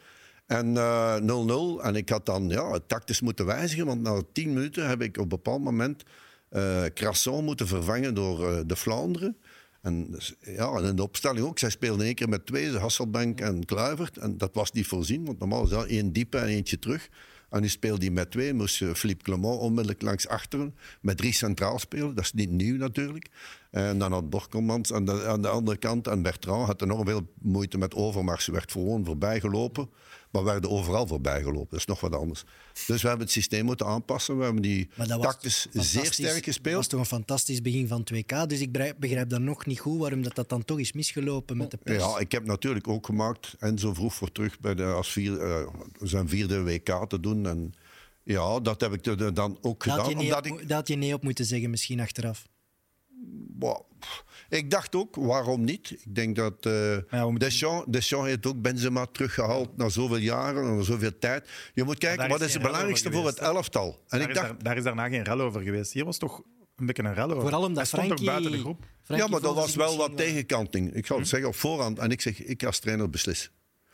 Speaker 3: En eh, 0-0. en ik had dan ja, het tactisch moeten wijzigen, want na 10 minuten heb ik op een bepaald moment eh Crasson moeten vervangen door eh, de Vlaanderen. En dus, ja, en de opstelling ook. Zij speelden één keer met twee, Hasselbank en Kluivert. En dat was niet voorzien, want normaal is dat één diepe en eentje terug. En nu speelde hij met twee, moest eh, Philippe Clement onmiddellijk langs achteren. Met drie centraal spelen, dat is niet nieuw natuurlijk. En dan had Borkelmans aan de, andere kant. En Bertrand had enorm veel moeite met overmars. Ze werd gewoon voorbijgelopen. Maar werden overal voorbijgelopen. Dat is nog wat anders. Dus we hebben het systeem moeten aanpassen. We hebben die
Speaker 2: dat
Speaker 3: tactisch zeer sterk
Speaker 2: Dat
Speaker 3: gespeeld.
Speaker 2: was toch een fantastisch begin van 2K. Dus ik begrijp, begrijp dan nog niet goed waarom dat, dat dan toch is misgelopen met de pers.
Speaker 3: Ja, ik heb natuurlijk ook gemaakt en zo vroeg voor terug bij de, als vier, eh, zijn vierde WK te doen. En ja, dat heb ik dan ook
Speaker 2: dat, had
Speaker 3: gedaan.
Speaker 2: je nee
Speaker 3: Omdat
Speaker 2: op,
Speaker 3: ik,
Speaker 2: dat had je nee op moeten zeggen, misschien achteraf.
Speaker 3: Wow. Ik dacht ook, waarom niet? Ik denk dat eh
Speaker 1: we moeten-
Speaker 3: Deschamps, Deschamps heeft ook Benzema teruggehaald na zoveel jaren en na zoveel tijd. Je moet kijken, wat
Speaker 1: is
Speaker 3: is het belangrijkste voor het elftal? En
Speaker 1: Daar,
Speaker 3: ik
Speaker 1: is
Speaker 3: dacht,
Speaker 1: daar, daar is daarna geen rel over geweest. Hier was toch een beetje een rel over.
Speaker 2: Vooral omdat
Speaker 1: Hij stond
Speaker 2: Frankie...
Speaker 1: buiten de groep.
Speaker 2: Frankie
Speaker 3: ja, maar dat was wel wat
Speaker 2: misschien
Speaker 3: tegenkanting. Ik zal het zeggen op voorhand. En ik zeg, ik als trainer beslis.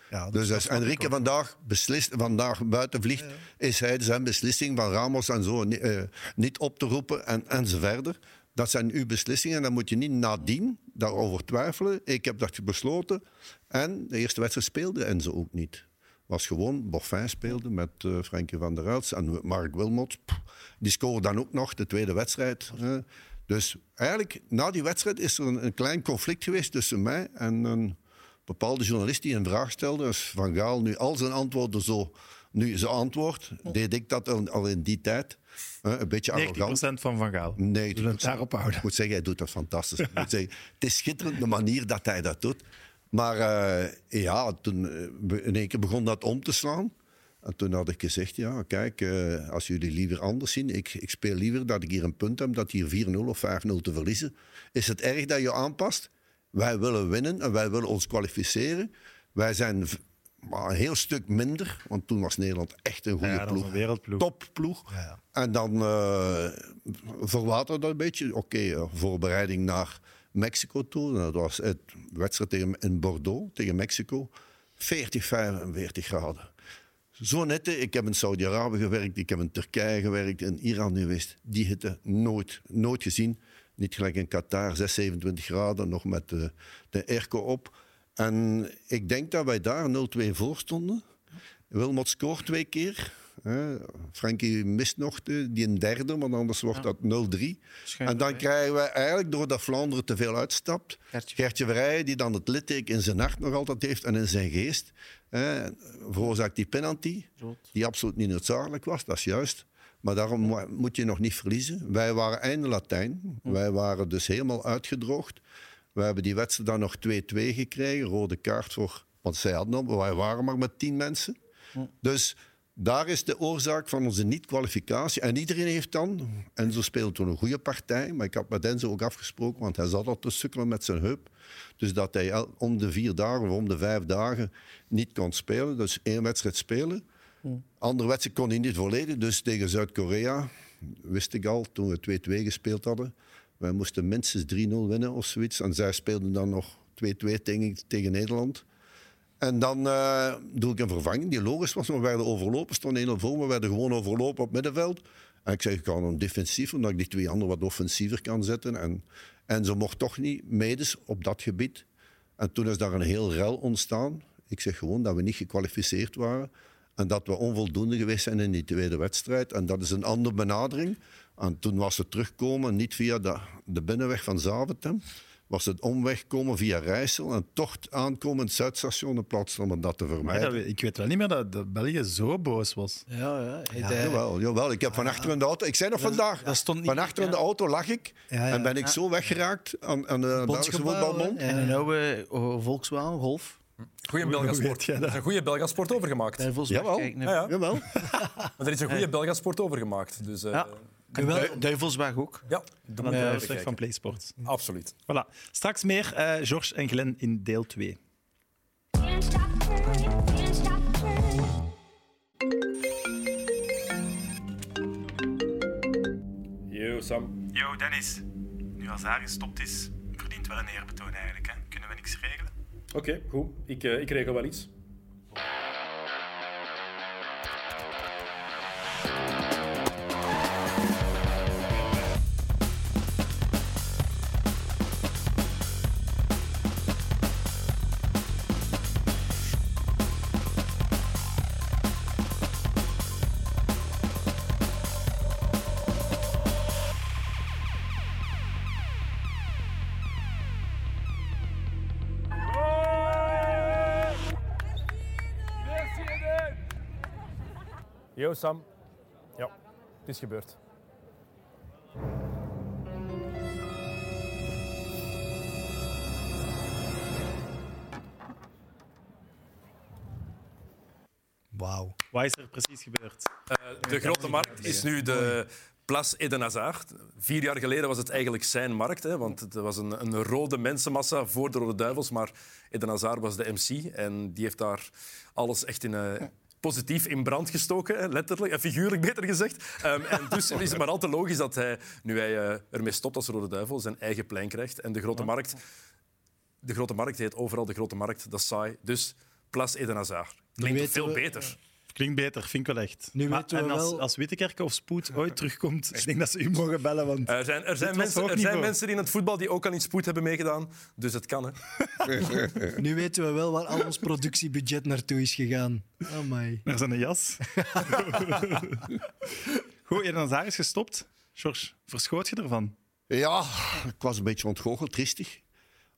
Speaker 2: Ja,
Speaker 3: Dus als Enrique vandaag, beslist, vandaag buiten vliegt, is hij zijn beslissing van Ramos en zo eh, niet op te roepen en, en zo verder. Dat zijn uw beslissingen en dan moet je niet nadien daarover twijfelen. Ik heb dat besloten. En de eerste wedstrijd speelde Enzo ook niet. Was gewoon, Boffin speelde met eh Frenkie van der Elst en Mark Wilmot. pff, Die scoorde dan ook nog de tweede wedstrijd. hè. Dus eigenlijk, na die wedstrijd is er een, een klein conflict geweest tussen mij en een bepaalde journalist die een vraag stelde. Dus Van Gaal nu al zijn antwoorden zo... Nu zijn antwoord, deed ik dat al, al in die tijd. Een beetje
Speaker 1: 90%
Speaker 3: arrogant.
Speaker 1: van Van Gaal.
Speaker 3: Nee,
Speaker 1: het daarop houden?
Speaker 3: Ik moet zeggen, hij doet dat fantastisch. Ik moet zeggen, het is schitterend de manier dat hij dat doet. Maar eh, ja, toen eh, in één keer begon dat om te slaan. En toen had ik gezegd, ja, kijk, eh, als jullie liever anders zien, ik, ik speel liever dat ik hier een punt heb, dat hier 4-0 of 5-0 te verliezen. Is het erg dat je aanpast? Wij willen winnen en wij willen ons kwalificeren. Wij zijn maar een heel stuk minder, want toen was Nederland echt een goede
Speaker 1: Ja,
Speaker 3: ploeg.
Speaker 1: een wereldploeg.
Speaker 3: Topploeg. En dan eh verwaterde dat een beetje. Oké, eh, voorbereiding naar Mexico toe. Dat was het wedstrijd tegen, in Bordeaux tegen Mexico. 40, 45 graden. Zo nette. Ik heb in Saudi-Arabië gewerkt, ik heb in Turkije gewerkt, in Iran geweest. Die hitte nooit, nooit gezien. Niet gelijk in Qatar, 6, 27 graden, nog met de, de airco op. En ik denk dat wij daar 0-2 voor stonden. Wilmot scoort twee keer. Hè. Frankie mist nog de, die een derde, want anders wordt dat 0-3.
Speaker 5: Schuin
Speaker 3: En dan krijgen we eigenlijk, doordat Vlaanderen te veel uitstapt,
Speaker 5: Gertje.
Speaker 3: Gertje Verrijen, die dan het litteken in zijn hart nog altijd heeft en in zijn geest, hè, veroorzaakt die penalty,
Speaker 5: Rood.
Speaker 3: die absoluut niet noodzakelijk was, dat is juist. Maar daarom mo- moet je nog niet verliezen. Wij waren einde Latijn. Wij waren dus helemaal uitgedroogd. We hebben die wedstrijd dan nog 2-2 gekregen. Rode kaart voor... Want zij hadden al, wij waren maar met tien mensen. Dus daar is de oorzaak van onze niet-kwalificatie. En iedereen heeft dan... Enzo speelde toen een goede partij. Maar ik had met Enzo ook afgesproken, want hij zat al te sukkelen met zijn heup. Dus dat hij om de vier dagen of om de vijf dagen niet kon spelen. Dus één wedstrijd spelen. Andere wedstrijd kon hij niet volledig. Dus tegen Zuid-Korea wist ik al, toen we 2-2 gespeeld hadden. Wij moesten minstens 3-0 winnen of zoiets. En zij speelden dan nog 2-2 tegen, tegen Nederland. En dan eh, doe ik een vervanging die logisch was. We werden overlopen, stonden 1-0 voor. We werden gewoon overlopen op middenveld. En ik zeg, ik ga dan defensief, omdat ik die twee anderen wat offensiever kan zetten. En, en ze mocht toch niet medes op dat gebied. En toen is daar een heel rel ontstaan. Ik zeg gewoon dat we niet gekwalificeerd waren. En dat we onvoldoende geweest zijn in die tweede wedstrijd. En dat is een andere benadering. En toen was het terugkomen, niet via de, de binnenweg van Zaventem. Was het omweg komen via Rijssel en toch aankomen in het Zuidstation in plaats van om dat te vermijden.
Speaker 1: dat- ik weet wel niet meer dat, dat België zo boos was.
Speaker 5: Ja, ja. Hij-
Speaker 3: Jawel, jawel, ik heb van achter in de auto... Ik zei nog vandaag,
Speaker 5: dat stond niet-
Speaker 3: van achter in de auto lag ik
Speaker 2: Ja, ja.
Speaker 3: en ben ik zo weggeraakt aan, aan de Belgische
Speaker 2: hè?
Speaker 5: En een oude Volkswagen, Golf.
Speaker 6: Goeie
Speaker 1: weet
Speaker 6: Belgasport. Er
Speaker 1: dat?
Speaker 6: is een goede Belgasport overgemaakt.
Speaker 5: Daar volgens
Speaker 3: Jawel.
Speaker 6: Ja, ja.
Speaker 3: Jawel.
Speaker 6: Maar er is een goede Belgasport overgemaakt. Dus eh,
Speaker 5: Ja. En
Speaker 2: Jawel.
Speaker 5: Du- Duivelsweg ook.
Speaker 6: ja, even
Speaker 1: uitleg
Speaker 6: kijken.
Speaker 1: van PlaySports.
Speaker 6: Absoluut.
Speaker 1: Voilà. Straks meer eh George en Glenn in deel 2.
Speaker 4: Can't stop turning, can't stop turning.
Speaker 6: Yo, Sam.
Speaker 1: Yo, Dennis. Nu als haar gestopt is, verdient wel een eerbetoon eigenlijk. Hè? Kunnen we niks regelen?
Speaker 6: Oké, goed. Ik, eh, ik regel wel iets. Sam. Ja, het is gebeurd.
Speaker 2: Wauw.
Speaker 1: Wat is er precies gebeurd?
Speaker 6: Eh, de grote markt is nu de Place Eden Hazard. Vier jaar geleden was het eigenlijk zijn markt, hè, want het was een, een rode mensenmassa voor de Rode Duivels, maar Eden Hazard was de MC en die heeft daar alles echt in... eh, Positief in brand gestoken, letterlijk, en figuurlijk beter gezegd. Ehm, en dus is het maar al te logisch dat hij, nu hij eh, ermee stopt als Rode Duivel, zijn eigen plein krijgt. En de grote markt, de grote markt heet overal de grote markt, dat is saai. Dus Place Eden Hazard. Klinkt veel
Speaker 2: we-
Speaker 6: beter.
Speaker 1: Klinkt beter, vind ik wel echt.
Speaker 2: Nu
Speaker 1: Maar-
Speaker 2: weten we
Speaker 1: en als,
Speaker 2: wel-
Speaker 1: als Wittekerke of Spoed ooit terugkomt, ik denk dat ze u mogen bellen. Want
Speaker 6: Er zijn, er zijn, mensen, er zijn mensen in het voetbal die ook al in spoed hebben meegedaan. Dus het kan, hè.
Speaker 2: Nu weten we wel waar al ons productiebudget naartoe is gegaan. Amai.
Speaker 1: naar zijn jas. Goed, en dan daar is gestopt. George, verschoot je ervan?
Speaker 3: Ja, ik was een beetje ontgoocheld, triestig.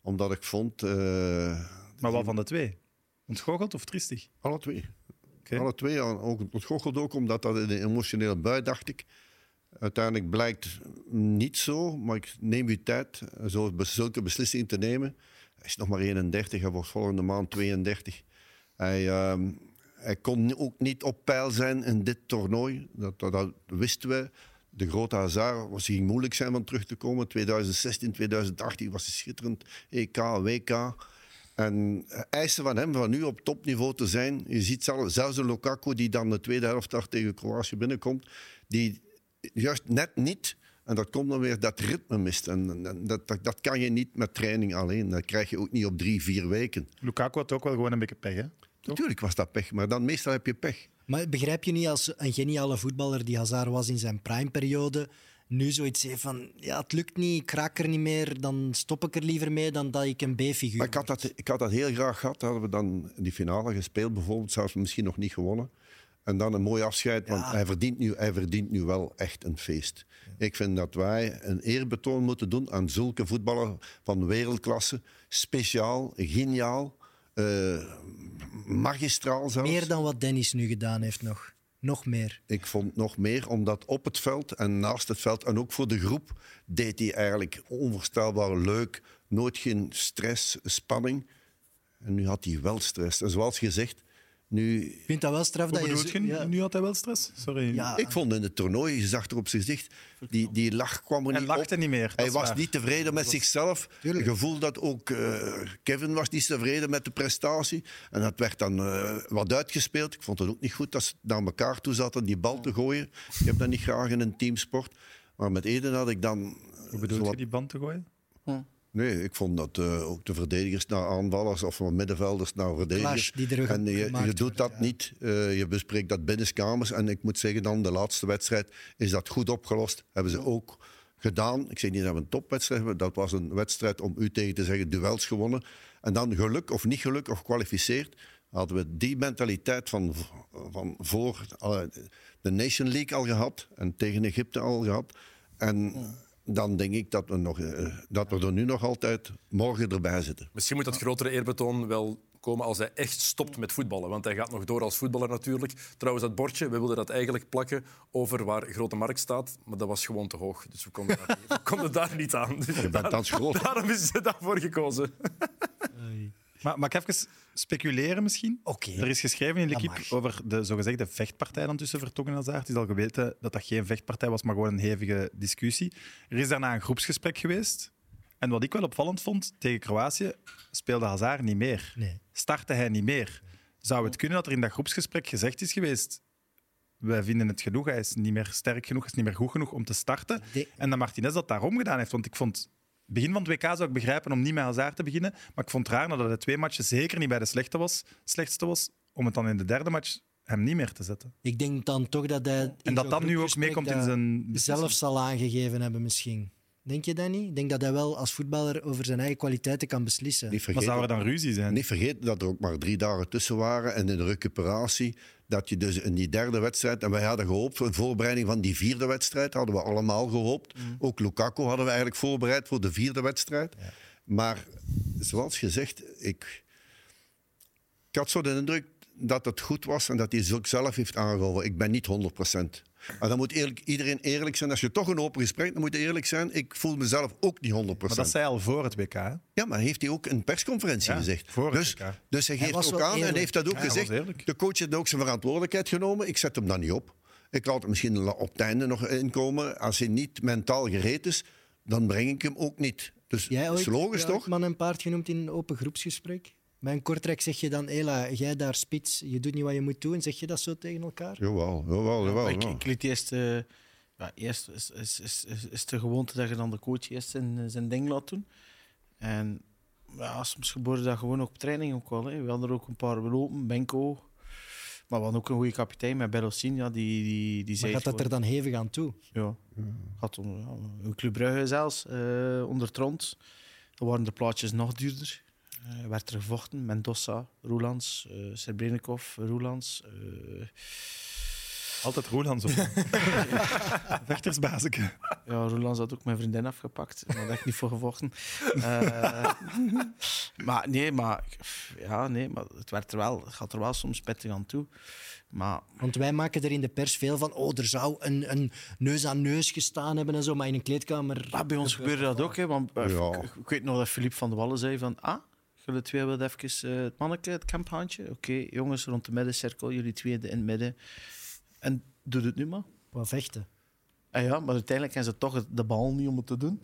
Speaker 3: Omdat ik vond... eh,
Speaker 1: Maar wat van de twee? Ontgoocheld of triestig?
Speaker 3: alle twee. Alle twee. Ook, ontgoocheld ook, omdat dat een emotionele bui, dacht ik. Uiteindelijk blijkt niet zo, maar ik neem uw tijd zo, zulke beslissingen te nemen. Hij is nog maar 31, hij wordt volgende maand 32. Hij, ehm, hij kon ook niet op peil zijn in dit toernooi. Dat, dat, dat wisten we. De grote Hazard was ging moeilijk zijn om terug te komen. 2016, 2018 was hij schitterend. EK, WK. En eisen van hem van nu op topniveau te zijn. Je ziet zelfs, een Lukaku die dan de tweede helft daar tegen Kroatië binnenkomt. Die juist net niet. En dat komt dan weer dat ritme mist. En, en dat, dat, dat kan je niet met training alleen. Dat krijg je ook niet op drie, vier weken.
Speaker 1: Lukaku had ook wel gewoon een beetje pech, hè?
Speaker 3: Natuurlijk was dat pech, maar dan meestal heb je pech.
Speaker 2: Maar begrijp je niet als een geniale voetballer die Hazard was in zijn primeperiode, nu zoiets heeft van, ja, het lukt niet, ik raak er niet meer, dan stop ik er liever mee dan dat ik een B-figuur
Speaker 3: Maar ik had, dat, ik had dat heel graag gehad. Hadden we dan die finale gespeeld, bijvoorbeeld, zelfs misschien nog niet gewonnen. En dan een mooi afscheid, want hij, verdient nu, hij verdient nu wel echt een feest. Ik vind dat wij een eerbetoon moeten doen aan zulke voetballers van wereldklasse. Speciaal, geniaal, eh, magistraal zelfs.
Speaker 2: Meer dan wat Dennis nu gedaan heeft nog. Nog meer.
Speaker 3: Ik vond nog meer, omdat op het veld en naast het veld en ook voor de groep deed hij eigenlijk onvoorstelbaar leuk. Nooit geen stress, spanning. En nu had hij wel stress. En zoals gezegd, nu...
Speaker 2: Ik vind dat wel straf dat je...
Speaker 1: bedoel
Speaker 2: zo-
Speaker 1: je?
Speaker 2: ja.
Speaker 1: Nu had hij wel stress? Sorry.
Speaker 2: Ja,
Speaker 3: Ik vond in het toernooi, je zag er op zijn gezicht, die, die lach kwam er
Speaker 1: Hij
Speaker 3: niet
Speaker 1: lachte
Speaker 3: op.
Speaker 1: niet meer,
Speaker 3: Hij was
Speaker 1: waar.
Speaker 3: niet tevreden met zichzelf.
Speaker 2: Tuurlijk.
Speaker 3: gevoel dat ook eh, Kevin was niet tevreden met de prestatie. En dat werd dan eh, wat uitgespeeld. Ik vond het ook niet goed dat ze naar elkaar toe zaten die bal te gooien. Ik heb dat niet graag in een teamsport. Maar met Eden had ik dan... eh,
Speaker 1: Hoe bedoel
Speaker 3: zowat-
Speaker 1: je die band te gooien?
Speaker 3: Nee, ik vond dat eh, ook de verdedigers naar aanvallers of van middenvelders naar verdedigers.
Speaker 2: Die er
Speaker 3: en je,
Speaker 2: gemaakt
Speaker 3: je doet
Speaker 2: wordt,
Speaker 3: dat
Speaker 2: ja.
Speaker 3: niet. Eh, je bespreekt dat binnenskamers. En ik moet zeggen, dan de laatste wedstrijd is dat goed opgelost. Hebben ze ook gedaan. Ik zeg niet dat we een topwedstrijd hebben. Dat was een wedstrijd om u tegen te zeggen, duels gewonnen. En dan geluk of niet geluk of gekwalificeerd. Hadden we die mentaliteit van, van voor eh, de Nation League al gehad. En tegen Egypte al gehad. En dan denk ik dat we, nog, eh, dat we er nu nog altijd morgen erbij zitten.
Speaker 6: Misschien moet dat grotere eerbetoon wel komen als hij echt stopt met voetballen. Want hij gaat nog door als voetballer natuurlijk. Trouwens, dat bordje, we wilden dat eigenlijk plakken over waar Grote Markt staat. Maar dat was gewoon te hoog. Dus we konden daar, niet- we konden daar niet aan. Dus
Speaker 3: Je bent thans groot.
Speaker 6: daarom is ze daarvoor gekozen.
Speaker 1: Maar mag ik even speculeren misschien?
Speaker 2: Oké.
Speaker 1: Er is geschreven in L'Equipe over de zogezegde vechtpartij dan tussen Vertongen en Hazard. Het is al geweten dat dat geen vechtpartij was, maar gewoon een hevige discussie. Er is daarna een groepsgesprek geweest. En wat ik wel opvallend vond, tegen Kroatië speelde Hazard niet meer.
Speaker 2: Nee.
Speaker 1: Startte hij niet meer. Zou het kunnen dat er in dat groepsgesprek gezegd is geweest wij vinden het genoeg, hij is niet meer sterk genoeg, hij is niet meer goed genoeg om te starten.
Speaker 2: De-
Speaker 1: En dat Martinez dat daarom gedaan heeft. Want ik vond, begin van het WK zou ik begrijpen om niet met Hazard te beginnen, maar ik vond het raar nadat de twee matchen zeker niet bij de slechte was, slechtste was, om het dan in de derde match hem niet meer te zetten.
Speaker 2: Ik denk dan toch dat hij...
Speaker 1: En dat dat nu ook meekomt in zijn.
Speaker 2: Zelf zal aangegeven hebben misschien. Denk je dat niet? Ik denk dat hij wel als voetballer over zijn eigen kwaliteiten kan beslissen.
Speaker 3: Niet
Speaker 1: Maar zou er
Speaker 3: vergeten,
Speaker 1: dan ruzie zijn?
Speaker 3: niet vergeten dat er ook maar drie dagen tussen waren. En in de recuperatie, dat je dus in die derde wedstrijd... En wij hadden gehoopt, in voorbereiding van die vierde wedstrijd, hadden we allemaal gehoopt. Ook Lukaku hadden we eigenlijk voorbereid voor de vierde wedstrijd. Maar zoals gezegd, ik, ik had zo de indruk dat het goed was en dat hij het ook zelf heeft aangehouden. Ik ben niet 100%. Maar dan moet eerlijk, iedereen eerlijk zijn. Als je toch een open gesprek, dan moet je eerlijk zijn. Ik voel mezelf ook niet 100%.
Speaker 1: Maar dat zei hij al voor het WK. hè?
Speaker 3: Ja, maar heeft hij ook een persconferentie
Speaker 1: Ja,
Speaker 3: gezegd.
Speaker 1: voor het
Speaker 3: Dus,
Speaker 1: WK.
Speaker 3: dus hij geeft ook aan en heeft dat ook
Speaker 1: Ja,
Speaker 3: gezegd. De coach heeft ook zijn verantwoordelijkheid genomen. Ik zet hem dan niet op. Ik laat hem misschien op het einde nog inkomen. Als hij niet mentaal gereed is, dan breng ik hem ook niet. Dus
Speaker 2: Jij
Speaker 3: dat is
Speaker 2: ooit
Speaker 3: logisch, toch?
Speaker 2: man en paard genoemd in een open groepsgesprek? Bij een kortrek zeg je dan, Ela, jij daar spits, je doet niet wat je moet doen. Zeg je dat zo tegen elkaar?
Speaker 3: Jawel, jawel, jawel.
Speaker 5: ik,
Speaker 3: ja.
Speaker 5: ik liet eerst, eh, ja, eerst is, is, is, is, is de gewoonte dat je dan de coach eerst zijn, zijn ding laat doen. En ja, soms gebeurde dat gewoon ook op training ook wel. Hè. We hadden er ook een paar belopen, Benko. Maar we hadden ook een goede kapitein met Berlossin, ja, die, die, die
Speaker 2: Maar gaat dat er dan hevig aan toe?
Speaker 5: Ja, gaat om ja, een Club Brugge zelfs, eh, onder Tront. Dan waren de plaatjes nog duurder. Eh werd er gevochten, Mendoza, Roelands, eh Srebrenikov, Roelands. eh,
Speaker 1: Altijd Roelands op. Vechtersbazeke.
Speaker 5: Ja, Roelands had ook mijn vriendin afgepakt. Daar heb ik niet voor gevochten. Eh, maar nee, maar, ja, nee, maar het, werd er wel, het gaat er wel soms pittig aan toe. Maar
Speaker 2: Want wij maken er in de pers veel van, oh, er zou een, een neus aan neus gestaan hebben en zo, maar in een kleedkamer...
Speaker 5: ja, bij ons gebeurde dat ook. Hè, want,
Speaker 3: Ja.
Speaker 5: ik, ik weet nog dat Philippe van de Wallen zei van... Ah, jullie twee willen even eh, het manneke, het kamphaantje. Oké, jongens, rond de middencirkel, jullie twee in het midden. En doe het nu maar.
Speaker 2: Wat vechten.
Speaker 5: Ah ja, maar uiteindelijk hebben ze toch de bal niet om het te doen.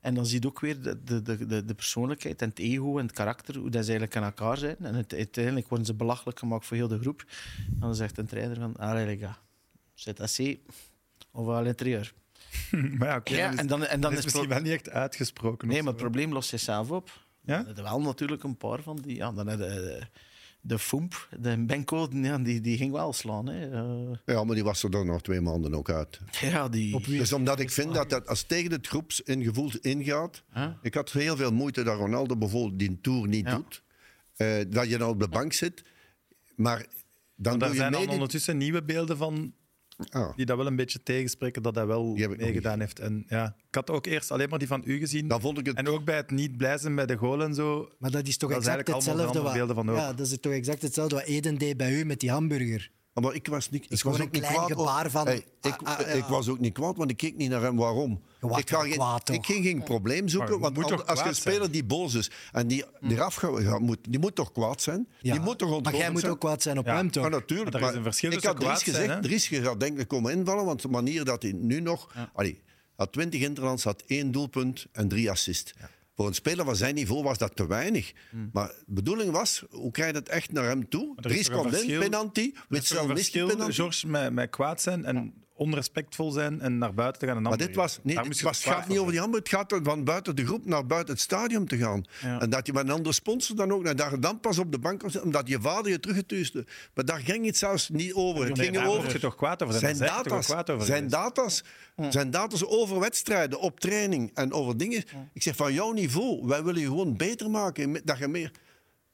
Speaker 5: En dan zie je ook weer de, de, de, de, de persoonlijkheid en het ego en het karakter, hoe dat ze eigenlijk aan elkaar zijn. En het- uiteindelijk worden ze belachelijk gemaakt voor heel de groep. En dan zegt een trainer van, gars, c'est assez, on va à l'intérieur.
Speaker 1: maar ja, oké.
Speaker 5: Ja, en dan, en dan
Speaker 1: dat
Speaker 5: is
Speaker 1: is
Speaker 5: het
Speaker 1: misschien wel niet echt uitgesproken.
Speaker 5: Nee,
Speaker 1: of
Speaker 5: maar het probleem lost zichzelf op.
Speaker 1: Ja?
Speaker 5: Er wel natuurlijk een paar van die... Ja, dan je de, de Foemp, de Benko, ja, die, die ging wel slaan. Hè. Eh,
Speaker 3: Ja, maar die was er dan nog twee maanden ook uit.
Speaker 5: ja, die...
Speaker 3: Dus omdat ik vind dat, dat als tegen het groepsingevoel ingaat...
Speaker 5: Huh?
Speaker 3: Ik had heel veel moeite dat Ronaldo bijvoorbeeld die tour niet
Speaker 5: Ja.
Speaker 3: doet. Eh, dat je dan op de bank zit. Maar dan
Speaker 1: Maar
Speaker 3: doe je
Speaker 1: zijn
Speaker 3: mee...
Speaker 1: dan
Speaker 3: die-
Speaker 1: ondertussen nieuwe beelden van
Speaker 3: Ah,
Speaker 1: die dat wel een beetje tegenspreken dat hij wel meegedaan heeft. En, ja, ik had ook eerst alleen maar die van u gezien.
Speaker 3: dan vond ik het...
Speaker 1: En ook bij het niet blij zijn bij de goal en zo.
Speaker 2: Maar dat is toch
Speaker 1: Dat
Speaker 2: exact hetzelfde wat...
Speaker 1: van.
Speaker 2: Ja, dat is toch exact hetzelfde wat Eden deed bij u met die hamburger.
Speaker 3: Maar ik was, niet, ik was ook
Speaker 2: een
Speaker 3: niet
Speaker 2: klein
Speaker 3: kwaad.
Speaker 2: gebaar van,
Speaker 3: Hey, ik,
Speaker 2: ah, ah, ja.
Speaker 3: ik was ook niet kwaad, want ik keek niet naar hem. Waarom? Ik, ga geen,
Speaker 2: kwaad,
Speaker 3: ik ging geen probleem zoeken. Want al- als je een
Speaker 1: zijn?
Speaker 3: speler die boos is en die, die eraf gaat, moet, die moet toch kwaad zijn?
Speaker 2: Ja.
Speaker 3: Die moet toch
Speaker 2: maar jij moet
Speaker 3: zijn?
Speaker 2: ook kwaad zijn op
Speaker 1: Ja.
Speaker 2: hem, toch?
Speaker 3: Ja, natuurlijk.
Speaker 1: Maar er is een verschil
Speaker 3: ik
Speaker 1: tussen
Speaker 3: had Dries gezegd,
Speaker 1: hè?
Speaker 3: Dries je gaat denk ik komen invallen, want de manier dat hij nu nog... Allee, had 20 interlands, had één doelpunt en drie assists. Voor een speler van zijn niveau was dat te weinig.
Speaker 1: Hmm.
Speaker 3: Maar de bedoeling was, hoe krijg je het echt naar hem toe? Dries komt in, penalty.
Speaker 1: Er is toch
Speaker 3: Witsel
Speaker 1: een
Speaker 3: mist
Speaker 1: verschil,
Speaker 3: penalty.
Speaker 1: George, met, met kwaad zijn en onrespectvol zijn en naar buiten te gaan. En
Speaker 3: Maar dit was, nee, het, was, het gaat niet over die handel, het gaat van buiten de groep naar buiten het stadion te gaan.
Speaker 1: Ja.
Speaker 3: En dat je met een andere sponsor dan ook, en dat je dan pas op de bank zitten, omdat je vader je teruggetuusde. Maar daar ging het zelfs niet over. Het ging
Speaker 1: daar word
Speaker 3: over
Speaker 1: je toch kwaad over.
Speaker 3: zijn
Speaker 1: Daar zijn
Speaker 3: data's,
Speaker 1: kwaad over
Speaker 3: zijn, data's, zijn data's over wedstrijden, op training en over dingen. Ik zeg, van jouw niveau, wij willen je gewoon beter maken. Dat je meer...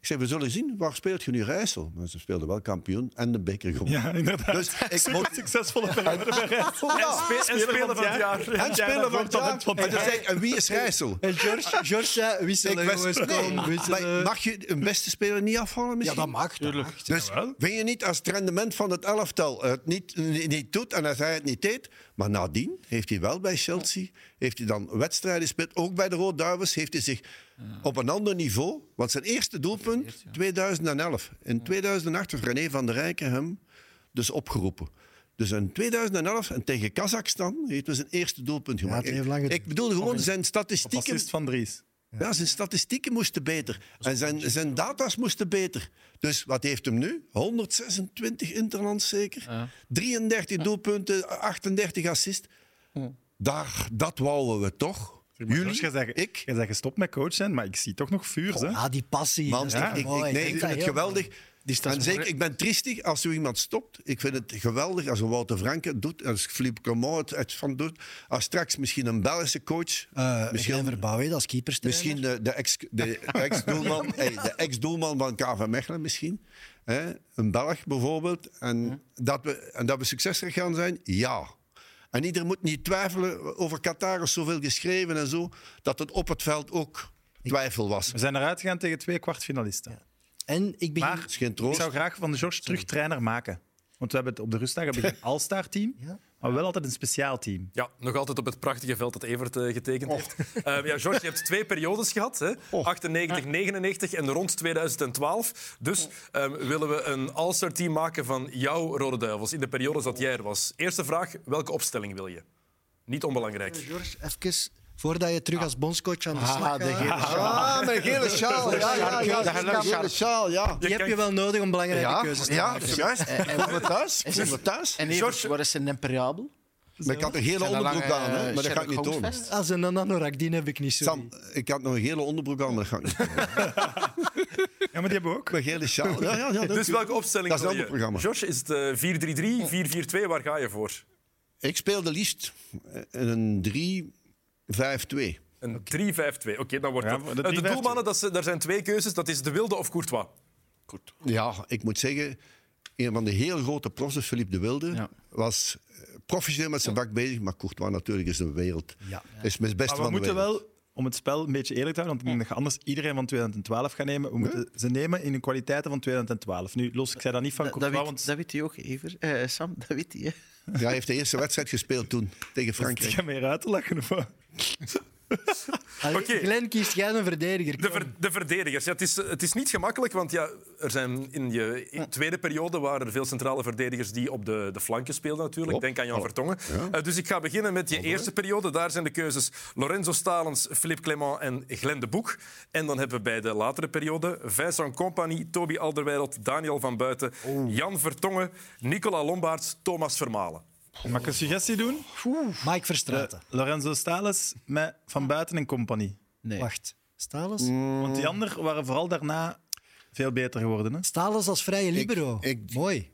Speaker 3: Ik zeg, we zullen zien, waar speelt je nu Rijssel? Maar ze speelden wel kampioen en de beker gewonnen.
Speaker 1: Ja, inderdaad.
Speaker 3: Dus ik
Speaker 1: Super
Speaker 3: moet-
Speaker 1: succesvolle periode bij Rijssel.
Speaker 3: Ja,
Speaker 6: Spe- en speler van het jaar.
Speaker 3: en speler van het jaar. En,
Speaker 1: het
Speaker 3: en wie is Rijssel?
Speaker 2: En George, George zei, wisselen
Speaker 3: Ik was-
Speaker 2: jongens,
Speaker 3: nee, mag je een beste speler niet afvallen
Speaker 2: Ja,
Speaker 3: misschien?
Speaker 2: dat mag. Dat mag.
Speaker 3: Dus
Speaker 1: Jawel.
Speaker 3: vind je niet als het rendement van het elftal het niet, niet, niet doet en als hij het niet deed, maar nadien heeft hij wel bij Chelsea, heeft hij dan wedstrijden gespeeld, ook bij de Rode Duivels, heeft hij zich op een ander niveau, want zijn eerste doelpunt 2011. In 2008 heeft René van der Rijken hem dus opgeroepen. Dus in 2011 en tegen Kazachstan heeft hij zijn eerste doelpunt gemaakt.
Speaker 2: het heeft lang
Speaker 3: ik,
Speaker 2: geduurd.
Speaker 3: ik bedoel gewoon zijn statistieken.
Speaker 1: Assist van Dries.
Speaker 3: Ja, zijn statistieken moesten beter. En zijn, zijn data's moesten beter. Dus wat heeft hem nu? 126 interlands zeker. 33 doelpunten, 38 assists. Daar, dat wouden we toch?
Speaker 1: Jullie? Jij zegt,
Speaker 3: Ik?
Speaker 1: jij zegt gestopt met coach zijn, maar ik zie toch nog vuur. hè?
Speaker 2: Ah, die passie.
Speaker 3: Man, ik, ik, nee, ik vind het geweldig.
Speaker 5: Die staat
Speaker 3: en
Speaker 5: voor-
Speaker 3: zeker, ik ben triestig als zo iemand stopt. Ik vind het geweldig als een Wouter Franke het doet, als Philippe Clement het, het van doet. Als straks misschien een Belgische coach,
Speaker 2: Eh,
Speaker 3: misschien,
Speaker 2: Verbouwen, is keeperstrainer.
Speaker 3: misschien de, de ex- de ex-doelman hey, de ex-doelman van KV Mechelen misschien. Hè? Een Belg bijvoorbeeld. En, dat we, en dat we succesrijk gaan zijn, ja. En iedereen moet niet twijfelen over Qatar is zoveel geschreven en zo, dat het op het veld ook twijfel was.
Speaker 1: We zijn eruit gegaan tegen twee kwartfinalisten.
Speaker 2: En ik begin...
Speaker 1: Maar
Speaker 3: is geen
Speaker 1: ik zou graag van de George terug trainer maken. Want we hebben het op de rustdag hebben we geen all-star team,
Speaker 2: Ja.
Speaker 1: maar wel altijd een speciaal team.
Speaker 6: Ja, nog altijd op het prachtige veld dat Evert eh, getekend heeft. Eh, ja, George, je hebt twee periodes gehad. Hè? 98, 99 en rond 2012. Dus ehm, willen we een all-star team maken van jouw Rode Duivels in de periodes dat jij er was. Eerste vraag, welke opstelling wil je? Niet onbelangrijk.
Speaker 2: George, even, voordat je terug als bondscoach aan de slag
Speaker 5: Ah, de
Speaker 2: gaat...
Speaker 5: gele
Speaker 3: Ah, mijn gele sjaal. Ja, ja, ja.
Speaker 5: De gele
Speaker 3: gele sjaal, ja.
Speaker 2: Die heb je wel nodig om belangrijke
Speaker 3: Ja,
Speaker 2: keuzes te
Speaker 3: ja,
Speaker 2: maken.
Speaker 3: juist. Voel me thuis.
Speaker 5: En Evert, wat is een imperabel?
Speaker 3: Maar ik had een
Speaker 5: dat
Speaker 3: onderbroek aan, hè,
Speaker 5: eh,
Speaker 3: maar dat ga ik niet.
Speaker 5: Holmes-vest?
Speaker 2: Als een anorak, die heb ik niet zo.
Speaker 3: Sam, ik had nog een gele onderbroek aan, maar dat ga ik niet tonen.
Speaker 1: Ja, maar die hebben we ook.
Speaker 3: Mijn gele sjaal. Ja, ja, ja,
Speaker 6: Dus welke opstelling
Speaker 3: Dat is
Speaker 6: je?
Speaker 3: ander programma.
Speaker 6: George, is het eh, 4-3-3, 4-4-2? Waar ga je voor?
Speaker 3: Ik speelde liefst in een 3-5-2.
Speaker 6: Een 3-5-2. Oké, dan wordt
Speaker 1: Ja, de
Speaker 6: Eh, De
Speaker 1: 3-5-2.
Speaker 6: doelmannen, dat, daar zijn twee keuzes. Dat is De Wilde of Courtois.
Speaker 3: Ja, ik moet zeggen, een van de heel grote profs, Philippe de Wilde,
Speaker 5: Ja.
Speaker 3: was eh, professioneel met zijn vak bezig, maar Courtois natuurlijk is een wereld.
Speaker 2: Ja.
Speaker 3: Is het beste
Speaker 1: Maar we
Speaker 3: van de
Speaker 1: moeten
Speaker 3: wereld.
Speaker 1: wel, om het spel een beetje eerlijk te houden, want ik denk dat je anders iedereen van 2012 gaat nemen. We moeten ze nemen in de kwaliteiten van 2012. Nu, los, ik zei dat niet van
Speaker 5: Dat, dat,
Speaker 1: Courtois,
Speaker 5: weet,
Speaker 1: want
Speaker 5: dat weet hij ook, Evert. Eh, Sam, dat weet hij. Hè?
Speaker 3: Ja, hij heeft de eerste wedstrijd gespeeld toen tegen
Speaker 1: ik
Speaker 3: Frankrijk.
Speaker 1: ga meer uit te lachen. Of?
Speaker 2: Allee,
Speaker 6: Oké.
Speaker 2: Glenn, kiest jij een verdediger?
Speaker 6: De, ver- de verdedigers. Ja, het, is, het is niet gemakkelijk, want ja, er zijn in je in tweede periode waren er veel centrale verdedigers die op de, de flanken speelden natuurlijk.
Speaker 3: Klopt.
Speaker 6: Denk aan Jan
Speaker 3: Oh.
Speaker 6: Vertongen. Eh, dus ik ga beginnen met je eerste periode. Daar zijn de keuzes Lorenzo Stalens, Philippe Clement en Glenn de Boek. En dan hebben we bij de latere periode Vincent Compagnie, Toby Alderweireld, Daniel van Buiten, Jan Vertongen, Nicola Lombaerts, Thomas Vermalen.
Speaker 1: Mag ik een suggestie doen?
Speaker 2: Mike Verstraeten.
Speaker 1: Lorenzo Stales met Van Buiten en compagnie.
Speaker 5: Nee.
Speaker 2: Wacht. Stalens?
Speaker 1: Want die anderen waren vooral daarna veel beter geworden. Hè?
Speaker 2: Stalens als vrije libero.
Speaker 3: ik-
Speaker 2: Mooi.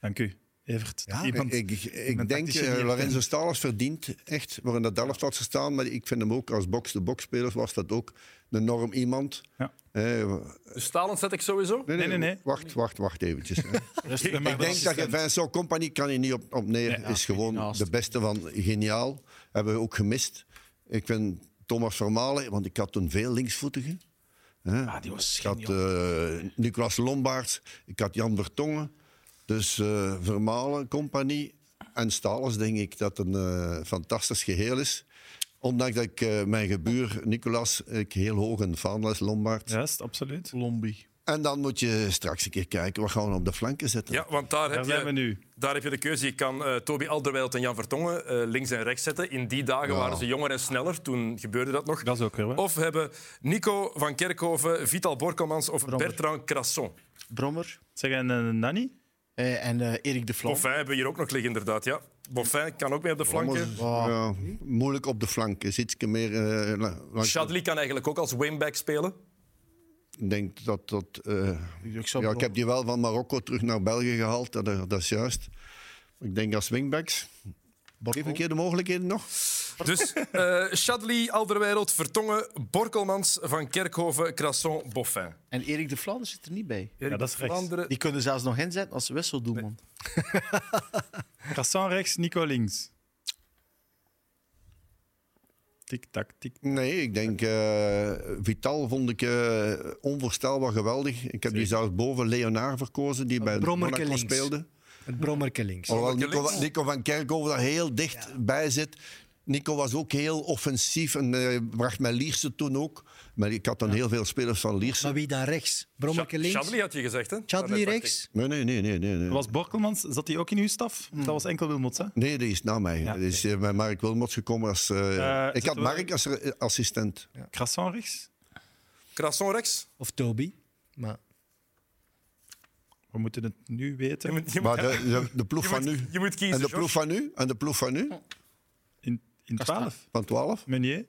Speaker 1: Dank u, Evert.
Speaker 2: Ja,
Speaker 1: Iemand,
Speaker 3: Ik, ik, denk eh. Lorenzo Stalers verdient echt voor in dat elftal te staan. Maar ik vind hem ook als box-to-box speler was dat ook een enorm iemand.
Speaker 1: Ja.
Speaker 3: Eh,
Speaker 6: Dus Stalens zet ik sowieso.
Speaker 3: nee,
Speaker 1: Nee, nee, nee.
Speaker 3: Wacht, wacht, wacht eventjes. ik denk dat je Vincent Compagnie kan je niet op, op neer. is gewoon de beste van geniaal. Hebben we ook gemist. Ik vind Thomas Vermalen, want ik had toen veel linksvoetigen. Hè.
Speaker 5: Ah, die was
Speaker 3: ik had eh, Nicolas Lombaerts, ik had Jan Vertongen. Dus eh, Vermalen, Compagnie en Stalens denk ik dat een eh, fantastisch geheel is. Ondanks dat ik eh, mijn gebuur Nicolas ik heel hoog in Vaandel Lombard.
Speaker 1: Juist, absoluut.
Speaker 5: Lombi.
Speaker 3: En dan moet je straks een keer kijken, wat gaan we op de flanken zetten?
Speaker 6: Ja, want daar
Speaker 1: Daar
Speaker 6: heb, je,
Speaker 1: nu.
Speaker 6: daar heb je de keuze. Je kan eh Toby Alderweireld en Jan Vertongen eh, links en rechts zetten. In die dagen
Speaker 3: Ja.
Speaker 6: waren ze jonger en sneller. Toen gebeurde dat nog.
Speaker 1: Dat is ook weer waar.
Speaker 6: Of hebben Nico van Kerkhoven, Vital Borkelmans of Bertrand Crasson.
Speaker 5: Brommer.
Speaker 1: Zeg, en uh, Nanny?
Speaker 5: Eh, en eh, Erik de Vlam.
Speaker 6: Boffin hebben we hier ook nog liggen, inderdaad. Ja. Boffin kan ook mee op de flanken.
Speaker 3: Ja, moeilijk op de flanken. Is ietsje meer. eh, langs-
Speaker 6: Chadli kan eigenlijk ook als wingback spelen.
Speaker 3: Ik denk dat dat. eh,
Speaker 5: Ik
Speaker 3: ja, ik heb die wel van Marokko terug naar België gehaald, dat, dat is juist. Ik denk als wingbacks. Geef een keer de mogelijkheden nog.
Speaker 6: Dus eh Chadli, Alderweireld, Vertongen, Borkelmans, Van Kerkhoven, Crasson, Boffin.
Speaker 5: En Erik de Vlaanderen zit er niet bij.
Speaker 1: Ja, dat is rechts.
Speaker 6: Vlaanderen-
Speaker 5: Die kunnen zelfs nog inzetten als wisseldoelman.
Speaker 1: Cassan rechts, Nico links. Tik-tak, tik.
Speaker 3: Nee, ik denk. eh, Vital vond ik eh, onvoorstelbaar geweldig. Ik heb die zelfs boven Leonard verkozen, die bij
Speaker 2: Brommerke
Speaker 3: Monaco
Speaker 2: links.
Speaker 3: speelde.
Speaker 2: Het brommerke links.
Speaker 3: Alhoewel Nico, van Kerkhoven daar heel dicht bij zit. Nico was ook heel offensief en eh, bracht mij Lierse toen ook. Maar ik had dan heel veel spelers van Lierse.
Speaker 2: Maar wie dan rechts? Brommerke links?
Speaker 6: Chadli had je gezegd, hè?
Speaker 2: Chadli rechts?
Speaker 3: Nee, nee, nee. nee, nee.
Speaker 1: Was Borkelmans, zat hij ook in uw staf? Dat was enkel Wilmots, hè?
Speaker 3: Nee, die is na mij.
Speaker 1: Ja,
Speaker 3: Die is eh, bij Mark Wilmots gekomen als... eh,
Speaker 1: Eh,
Speaker 3: ik had Mark als eh, assistent.
Speaker 1: Crassan rechts.
Speaker 6: ik. Crasson rechts.
Speaker 2: Of Toby? Maar
Speaker 1: We moeten het nu
Speaker 6: Je
Speaker 1: weten.
Speaker 6: moet, je
Speaker 3: Maar
Speaker 6: moet,
Speaker 3: de, de, de ploeg
Speaker 6: je
Speaker 3: van
Speaker 6: moet-
Speaker 3: nu...
Speaker 6: je moet kiezen,
Speaker 3: En de
Speaker 6: George.
Speaker 3: ploeg van nu? En de ploeg van nu?
Speaker 1: In, in 12.
Speaker 3: Van 12?
Speaker 1: Meunier.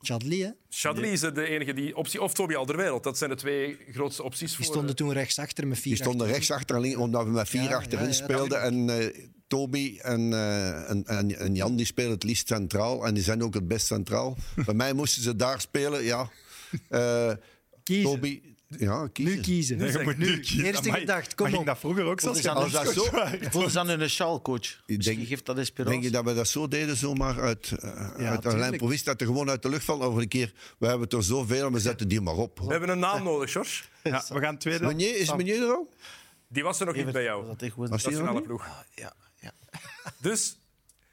Speaker 2: Chadli, hè?
Speaker 6: Chadli is de enige die optie. Of Toby Alderweireld. Dat zijn de twee grootste opties
Speaker 2: Die
Speaker 6: voor.
Speaker 2: stonden toen rechtsachter met vier
Speaker 3: Die stonden
Speaker 2: achterin.
Speaker 3: rechts achter, alleen omdat we met vier
Speaker 2: Ja,
Speaker 3: achterin
Speaker 2: ja, ja,
Speaker 3: speelden. En eh, Toby en, eh, en, en, en Jan die spelen het liefst centraal. En die zijn ook het best centraal. Bij mij moesten ze daar spelen, ja. Eh,
Speaker 2: Kiezen.
Speaker 3: Toby... Ja, kiezen.
Speaker 2: Nu kiezen.
Speaker 1: Je moet nu kiezen.
Speaker 2: Eerste
Speaker 1: Amai,
Speaker 2: gedacht, kom op.
Speaker 1: dat vroeger ook zo?
Speaker 5: Als dat
Speaker 3: zo...
Speaker 5: Voel ze aan hun sjaal, coach. Misschien
Speaker 3: denk-
Speaker 5: geeft dat inspiratie.
Speaker 3: Denk je dat we dat zo deden, zomaar uit, uh, uit een lijn dat er gewoon uit de lucht valt? Over een keer, we hebben het er zoveel, we zetten die maar op.
Speaker 6: We hebben een naam nodig, George.
Speaker 1: Ja, we gaan tweede.
Speaker 3: Meunier, is Meunier er al?
Speaker 6: Die was er nog niet bij jou.
Speaker 5: Dat is gewoon
Speaker 3: Was die er nog
Speaker 6: ploeg.
Speaker 5: ja, ja.
Speaker 6: Dus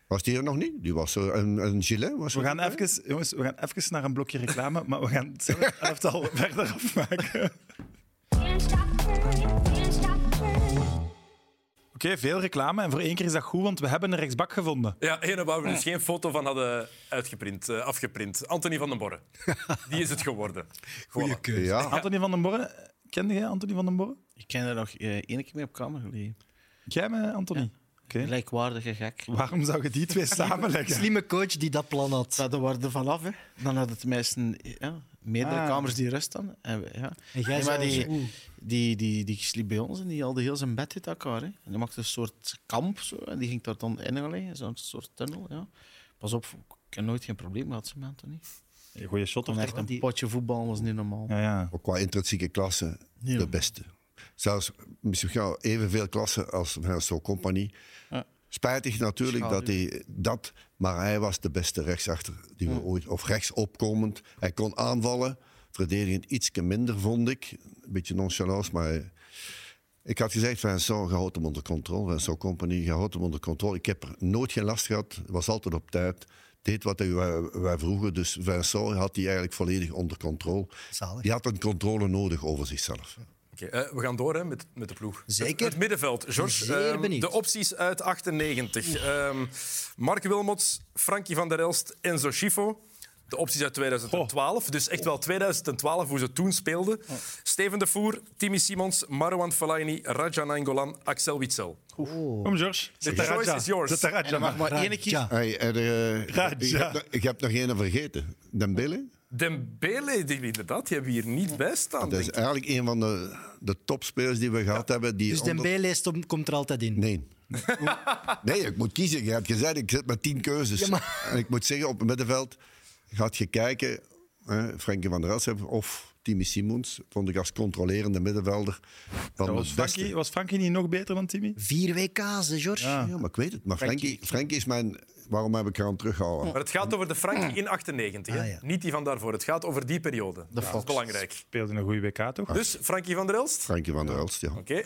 Speaker 3: Was die er nog niet? Die was er, een, een gilet was
Speaker 1: We gaan, even, jongens, we gaan even naar een blokje reclame, maar we gaan het elftal verder afmaken. Oké, veel reclame. En voor één keer is dat goed, want we hebben een rechtsbak gevonden.
Speaker 6: ja, ene waar we dus geen foto van hadden uitgeprint, eh, afgeprint. Anthony van den Borre. Die is het geworden.
Speaker 2: Goeie
Speaker 6: Voilà.
Speaker 2: keuze.
Speaker 3: Ja,
Speaker 1: Anthony van den Borre. Kende jij Anthony van den Borre?
Speaker 5: Ik ken er nog eh, één keer mee op kamer gelegen.
Speaker 1: Jij me, Anthony? Oké.
Speaker 5: Gelijkwaardige gek.
Speaker 1: Waarom zou je die twee samenleggen?
Speaker 2: Slimme coach die dat plan had.
Speaker 5: Dat waren er vanaf, hè. Dan hadden het meesten ja, meerdere
Speaker 1: Ah.
Speaker 5: kamers die rust dan. En, ja.
Speaker 2: En jij
Speaker 5: Nee, maar
Speaker 2: zou-
Speaker 5: die,
Speaker 2: Oeh.
Speaker 5: die, die, die sliep bij ons en die haalde heel zijn bed uit elkaar. Hè. En die maakte een soort kamp zo, en die ging daar dan in liggen, zo'n soort tunnel. Ja. Pas op, ik heb nooit geen probleem gehad, ze man, niet.
Speaker 1: Goeie shot of
Speaker 5: echt een potje voetbal was niet normaal.
Speaker 1: Ja, ja.
Speaker 3: ook qua intrinsieke klasse de beste. Zelfs misschien ja, evenveel klassen als Vincent Compagnie.
Speaker 5: Ja.
Speaker 3: Spijtig natuurlijk
Speaker 5: Schade.
Speaker 3: dat hij dat, maar hij was de beste rechtsachter die we ooit, of rechtsopkomend. Hij kon aanvallen, verdedigend iets minder vond ik. Een beetje nonchalance, maar hij- ik had gezegd, Vincent, je houdt hem onder controle. Vincent Compagnie, je houdt hem onder controle. Ik heb er nooit geen last gehad, was altijd op tijd. Deed wat hij- wij, wij vroegen, dus Vincent had die eigenlijk volledig onder controle.
Speaker 2: Zalig.
Speaker 3: Die had een controle nodig over zichzelf.
Speaker 6: Eh, we gaan door hè, met, met de ploeg.
Speaker 2: Zeker.
Speaker 6: Het, het middenveld, George.
Speaker 2: Zeer
Speaker 6: ehm, de opties uit 98. Ehm Mark Wilmots, Frankie van der Elst, Enzo Schifo. De opties uit 2012. Dus echt wel 2012, hoe ze toen speelden. Steven de Voer, Timmy Simons, Marwan Fellaini, Raja Nainggolan, Axel Witsel.
Speaker 1: Kom, George. De
Speaker 6: choice is yours.
Speaker 1: De
Speaker 5: En
Speaker 1: Raja
Speaker 5: er mag
Speaker 1: maar.
Speaker 5: één keer...
Speaker 3: Hey, en, eh, nog één vergeten. Dembele.
Speaker 6: Dembele, die, inderdaad, die hebben we hier niet bij staan.
Speaker 3: Dat is eigenlijk een van de, de topspelers die we gehad hebben. Die
Speaker 2: Dus
Speaker 3: onder-
Speaker 2: Dembele stond- komt er altijd in.
Speaker 3: Nee. nee, ik moet kiezen. Je hebt gezegd, ik zit met tien keuzes.
Speaker 2: Ja, maar-
Speaker 3: En ik moet zeggen, op het middenveld gaat je kijken... Hè, Frenkie van der hebben of Timmy Simons. Vond ik als controlerende middenvelder van
Speaker 1: Was. Frankie, was Frankie niet nog beter dan Timmy?
Speaker 2: Vier WK's, hè, George?
Speaker 1: Ja.
Speaker 3: Ja, maar ik weet het. Maar Frenkie, Frenkie is mijn... Waarom heb ik aan teruggehouden?
Speaker 6: Maar het gaat over de Frankie in 98, hè?
Speaker 2: Ah, ja.
Speaker 6: niet die van daarvoor. Het gaat over die periode. dat is belangrijk.
Speaker 1: Speelde een goede WK, toch?
Speaker 6: Dus Frankie van der Elst.
Speaker 3: Frankie van der Elst, ja.
Speaker 6: Oké.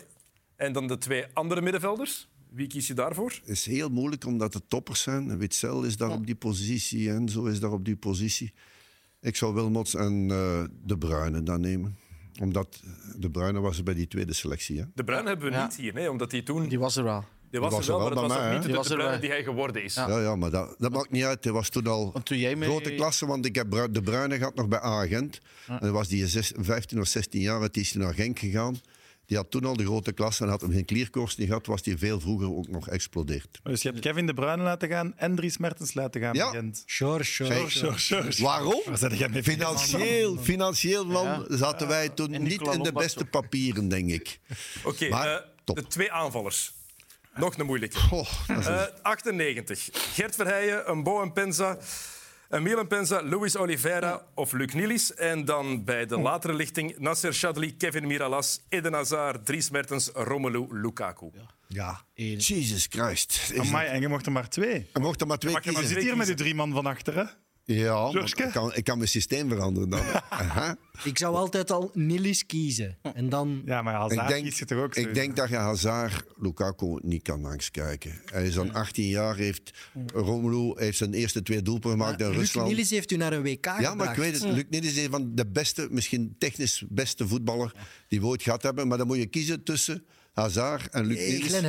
Speaker 6: En dan de twee andere middenvelders. Wie kies je daarvoor?
Speaker 3: Het is heel moeilijk omdat het toppers zijn. Witzel is daar op die positie en zo is daar op die positie. Ik zou Wilmots en eh, De Bruyne dan nemen. Omdat De Bruyne was er bij die tweede selectie. Hè?
Speaker 6: De Bruin hebben we
Speaker 5: Ja.
Speaker 6: niet hier, nee, omdat hij toen...
Speaker 5: Die was er wel.
Speaker 6: Die was,
Speaker 3: was
Speaker 6: er wel, maar het was
Speaker 3: bij mij,
Speaker 6: niet de,
Speaker 5: Die was
Speaker 6: de
Speaker 5: er
Speaker 6: Bruyne
Speaker 5: bij.
Speaker 6: die hij geworden is.
Speaker 5: Ja.
Speaker 3: Ja, ja maar dat, dat maakt niet uit. Hij was toen al
Speaker 5: toen jij mee...
Speaker 3: grote klasse, want ik heb Bru- De Bruyne gehad nog bij Agent. En dan was die zes- 15 of 16 jaar, die is hij naar Genk gegaan. Die had toen al de grote klasse en had hem geen niet gehad, was hij veel vroeger ook nog geëxplodeerd.
Speaker 1: Dus je hebt Kevin De Bruyne laten gaan en Dries Mertens laten gaan.
Speaker 3: Ja.
Speaker 1: bij Gent.
Speaker 2: Sure, sure.
Speaker 3: Hey,
Speaker 1: Sure, sure, sure.
Speaker 3: Waarom? Financieel, financieel man,
Speaker 5: Ja.
Speaker 3: zaten wij toen
Speaker 5: En
Speaker 3: niet in de beste
Speaker 5: ook.
Speaker 3: papieren, denk ik.
Speaker 6: Oké, eh, de twee aanvallers. Nog een moeilijke.
Speaker 3: Goh, dat is een-
Speaker 6: Eh, 98. Gert Verheijen, een Bo en Penza, Milan Penza, Luis Oliveira of Luc Nilis. En dan bij de latere lichting Nasser Chadli, Kevin Miralas, Eden Hazard, Dries Mertens, Romelu Lukaku.
Speaker 3: ja,
Speaker 5: Eén.
Speaker 3: Jesus Christ. Is
Speaker 1: Amai, en je mocht er maar twee.
Speaker 3: Er mochten maar twee
Speaker 6: je maar
Speaker 1: Je zit hier met die drie man van achteren.
Speaker 3: Ja, ik kan, ik kan mijn systeem veranderen dan. Aha.
Speaker 2: Ik zou altijd al Nilis kiezen. En dan...
Speaker 1: Ja, maar als
Speaker 3: Ik denk,
Speaker 1: kies je toch ook
Speaker 3: ik
Speaker 1: sowieso.
Speaker 3: denk dat je Hazard Lukaku niet kan langskijken. Hij is dan 18 jaar, heeft Romelu heeft zijn eerste twee doelpunten gemaakt in
Speaker 2: Luc
Speaker 3: Rusland.
Speaker 2: Nilis heeft u naar een WK
Speaker 3: Ja, maar ik weet het. Luc Nilis is een van de beste, misschien technisch beste voetballer die we ooit gehad hebben. Maar dan moet je kiezen tussen Hazard en Luc.
Speaker 2: Glenn.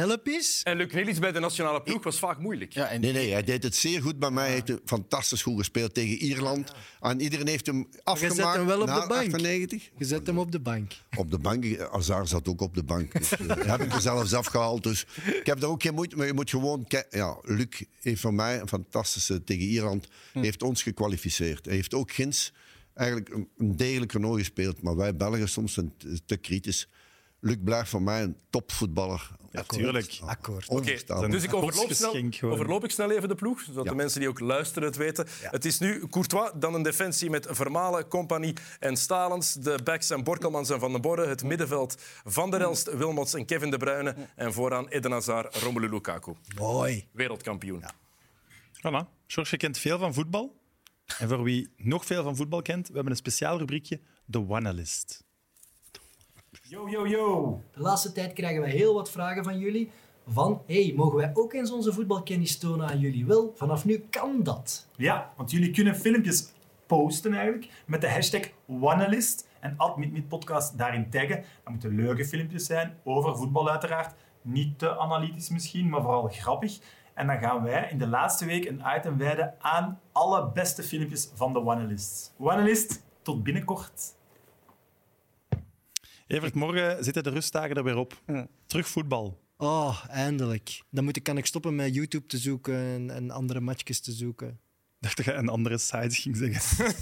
Speaker 6: En Luc Nilis bij de nationale ploeg was vaak moeilijk.
Speaker 5: Ja, en
Speaker 3: Nee, nee, hij deed het zeer goed bij mij. Hij heeft fantastisch goed gespeeld tegen Ierland. En iedereen heeft hem afgemaakt
Speaker 2: zet hem wel op
Speaker 3: na
Speaker 2: de bank.
Speaker 3: 98.
Speaker 2: Je zet hem op de bank.
Speaker 3: Op de bank. Hazard zat ook op de bank. Dus, eh, dat heb ik er zelfs afgehaald. Dus ik heb daar ook geen moeite mee. Je moet gewoon... Ja, Luc heeft voor mij een fantastische tegen Ierland. Heeft ons gekwalificeerd. Hij heeft ook Gins eigenlijk een, een degelijk toernooi gespeeld. Maar wij Belgen soms zijn te kritisch. Luc blijft voor mij een topvoetballer.
Speaker 1: Ja, tuurlijk.
Speaker 2: Akkoord.
Speaker 6: Oké, dus ik overloop snel, overloop ik snel even de ploeg, zodat de mensen die ook luisteren het weten. Het is nu Courtois, dan een defensie met Vermalen, Compagnie en Stalens. De backs zijn Borkelmans en Van den Borre. Het middenveld Van der Elst, Wilmots en Kevin De Bruyne. En vooraan Eden Hazard, Romelu Lukaku.
Speaker 2: Mooi.
Speaker 6: Wereldkampioen.
Speaker 1: Voilà. George, je kent veel van voetbal. En voor wie nog veel van voetbal kent, we hebben een speciaal rubriekje, de Wanalist.
Speaker 7: Yo, yo, yo.
Speaker 2: De laatste tijd krijgen we heel wat vragen van jullie. Van, hey, mogen wij ook eens onze voetbalkennis tonen aan jullie? Wel, vanaf nu kan dat.
Speaker 7: Ja, want jullie kunnen filmpjes posten eigenlijk met de hashtag Wanalist en @midmidpodcast daarin taggen. Dat moeten leuke filmpjes zijn, over voetbal uiteraard. Niet te analytisch misschien, maar vooral grappig. En dan gaan wij in de laatste week een item wijden aan alle beste filmpjes van de Wanalist. Wanalist, tot binnenkort.
Speaker 1: Evert, morgen zitten de rustdagen er weer op. Terug voetbal.
Speaker 2: Oh, eindelijk. Dan moet ik, kan ik stoppen met YouTube te zoeken en, en andere matchjes te zoeken.
Speaker 1: Ik dacht dat je een andere site ging zeggen.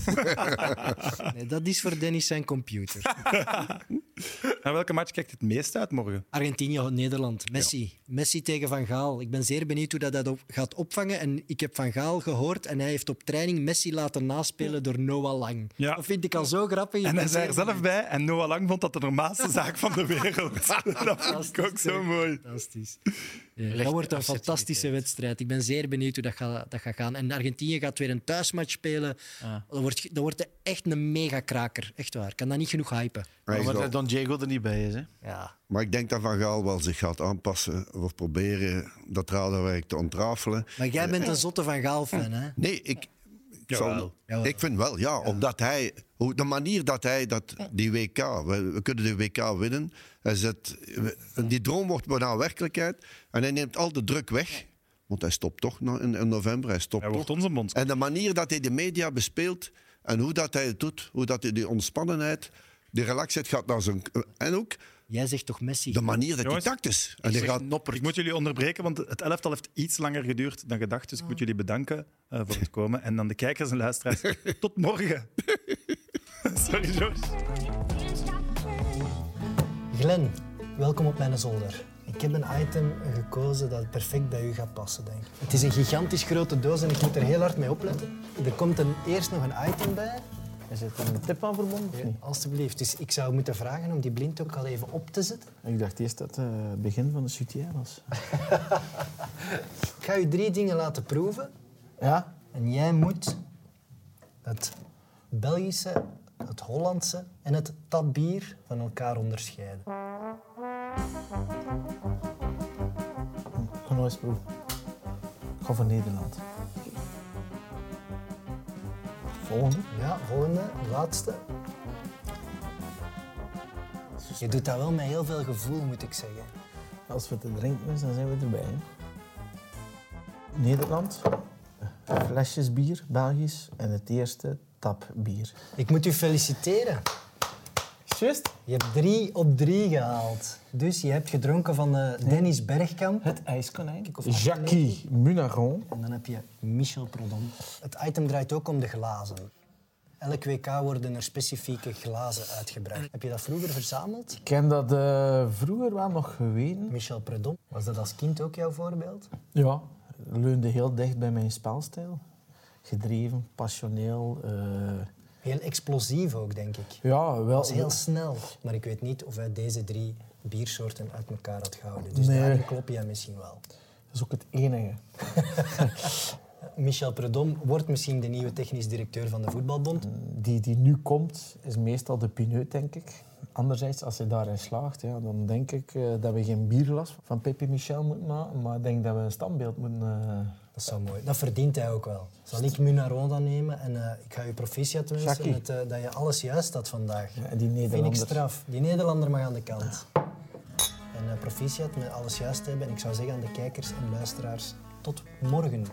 Speaker 2: Nee, dat is voor Dennis zijn computer.
Speaker 1: En welke match kijkt het meest uit morgen?
Speaker 2: Argentinië, Nederland. Messi. Messi tegen Van Gaal. Ik ben zeer benieuwd hoe dat, dat op- gaat opvangen. En ik heb Van Gaal gehoord en hij heeft op training Messi laten naspelen door Noah Lang.
Speaker 1: Ja.
Speaker 2: Dat vind ik al zo grappig.
Speaker 1: En hij zei er zelf bij, en Noah Lang vond dat de normaalste zaak van de wereld. Dat vond ik ook zo mooi.
Speaker 2: Fantastisch. Ja, dat wordt een fantastische wedstrijd. Ik ben zeer benieuwd hoe dat gaat, dat gaat gaan. En Argentinië gaat weer een thuismatch spelen. Dat, wordt, dat wordt echt een mega-kraker. Echt waar. Ik kan dat niet genoeg hypen.
Speaker 5: Maar
Speaker 3: wel-
Speaker 5: dat Don Diego er niet bij is. Hè?
Speaker 2: Ja.
Speaker 3: Maar ik denk dat Van Gaal wel zich gaat aanpassen of proberen dat radenwerk te ontrafelen.
Speaker 2: Maar jij bent een zotte Van Gaal-fan, hè?
Speaker 3: Nee, ik, ik, zal-
Speaker 1: Jawel.
Speaker 2: Jawel.
Speaker 3: ik vind wel, ja. Omdat hij, hoe, de manier dat hij dat, die WK, we, we kunnen de WK winnen. Hij zet, we- die droom wordt bijna werkelijkheid. En hij neemt al de druk weg. Want hij stopt toch in, in november. Hij stopt
Speaker 1: Hij
Speaker 3: toch.
Speaker 1: wordt onze bond.
Speaker 3: En de manier dat hij de media bespeelt en hoe dat hij het doet, hoe dat hij die ontspannenheid, die relaxheid gaat naar zijn. En ook
Speaker 2: Jij zegt toch Messi?
Speaker 3: de manier dat
Speaker 1: Jongens,
Speaker 3: hij tact is. En gaat,
Speaker 1: Ik moet jullie onderbreken, want het elftal heeft iets langer geduurd dan gedacht. Dus ik moet jullie bedanken eh, voor het komen. En dan de kijkers en luisteraars. Tot morgen. Sorry, George.
Speaker 2: Glenn, welkom op mijn zolder. Ik heb een item gekozen dat perfect bij u gaat passen, denk ik. Het is een gigantisch grote doos en ik moet er heel hard mee opletten. Er komt een, eerst nog een item bij.
Speaker 5: Is er een tip aan verbonden?
Speaker 2: Ja, alsjeblieft. Dus ik zou moeten vragen om die blind ook al even op te zetten.
Speaker 5: Ik dacht eerst dat het begin van de soutien was.
Speaker 2: Ik ga u drie dingen laten proeven.
Speaker 5: Ja?
Speaker 2: En jij moet het Belgische, het Hollandse en het tabbier van elkaar onderscheiden.
Speaker 5: ga eens proeven. Ik ga voor Nederland. Volgende.
Speaker 2: Ja, volgende, laatste. Je doet dat wel met heel veel gevoel, moet ik zeggen.
Speaker 5: Als we te drinken is, dan zijn we erbij. Nederland. Flesjes bier, Belgisch. En het eerste tapbier.
Speaker 2: Ik moet u feliciteren.
Speaker 5: Juist.
Speaker 2: Je hebt drie op drie gehaald. Dus je hebt gedronken van eh, Dennis Bergkamp.
Speaker 5: Het ijskonijn. Jacques Munaron.
Speaker 2: En dan heb je Michel Prodom. Het item draait ook om de glazen. Elk WK worden er specifieke glazen uitgebracht. Heb je dat vroeger verzameld?
Speaker 5: Ik ken dat eh, vroeger wel nog geweten.
Speaker 2: Michel Prodom. Was dat als kind ook jouw voorbeeld?
Speaker 5: Ja, leunde heel dicht bij mijn spelstijl. Gedreven, passioneel. eh,
Speaker 2: Heel explosief ook, denk ik.
Speaker 5: ja, wel.
Speaker 2: Dat is heel snel. Maar ik weet niet of hij deze drie biersoorten uit elkaar had gehouden. Dus
Speaker 5: Nee.
Speaker 2: daarin klop je misschien wel.
Speaker 5: Dat is ook het enige.
Speaker 2: Michel Predom wordt misschien de nieuwe technisch directeur van de Voetbalbond.
Speaker 5: Die die nu komt, is meestal de pineut, denk ik. Anderzijds, als hij daarin slaagt, ja, dan denk ik eh, dat we geen bierglas van Pepe Michel moeten maken, maar ik denk dat we een standbeeld moeten... eh,
Speaker 2: Dat zou mooi. Dat verdient hij ook wel. Zal ik Munaron dan nemen en eh, ik ga je proficiat wensen met, eh, dat je alles juist had vandaag.
Speaker 5: Ja, en die
Speaker 2: Vind ik
Speaker 5: Nederlander.
Speaker 2: straf. Die Nederlander mag aan de kant. En eh, proficiat met alles juist hebben. En ik zou zeggen aan de kijkers en luisteraars, tot morgen.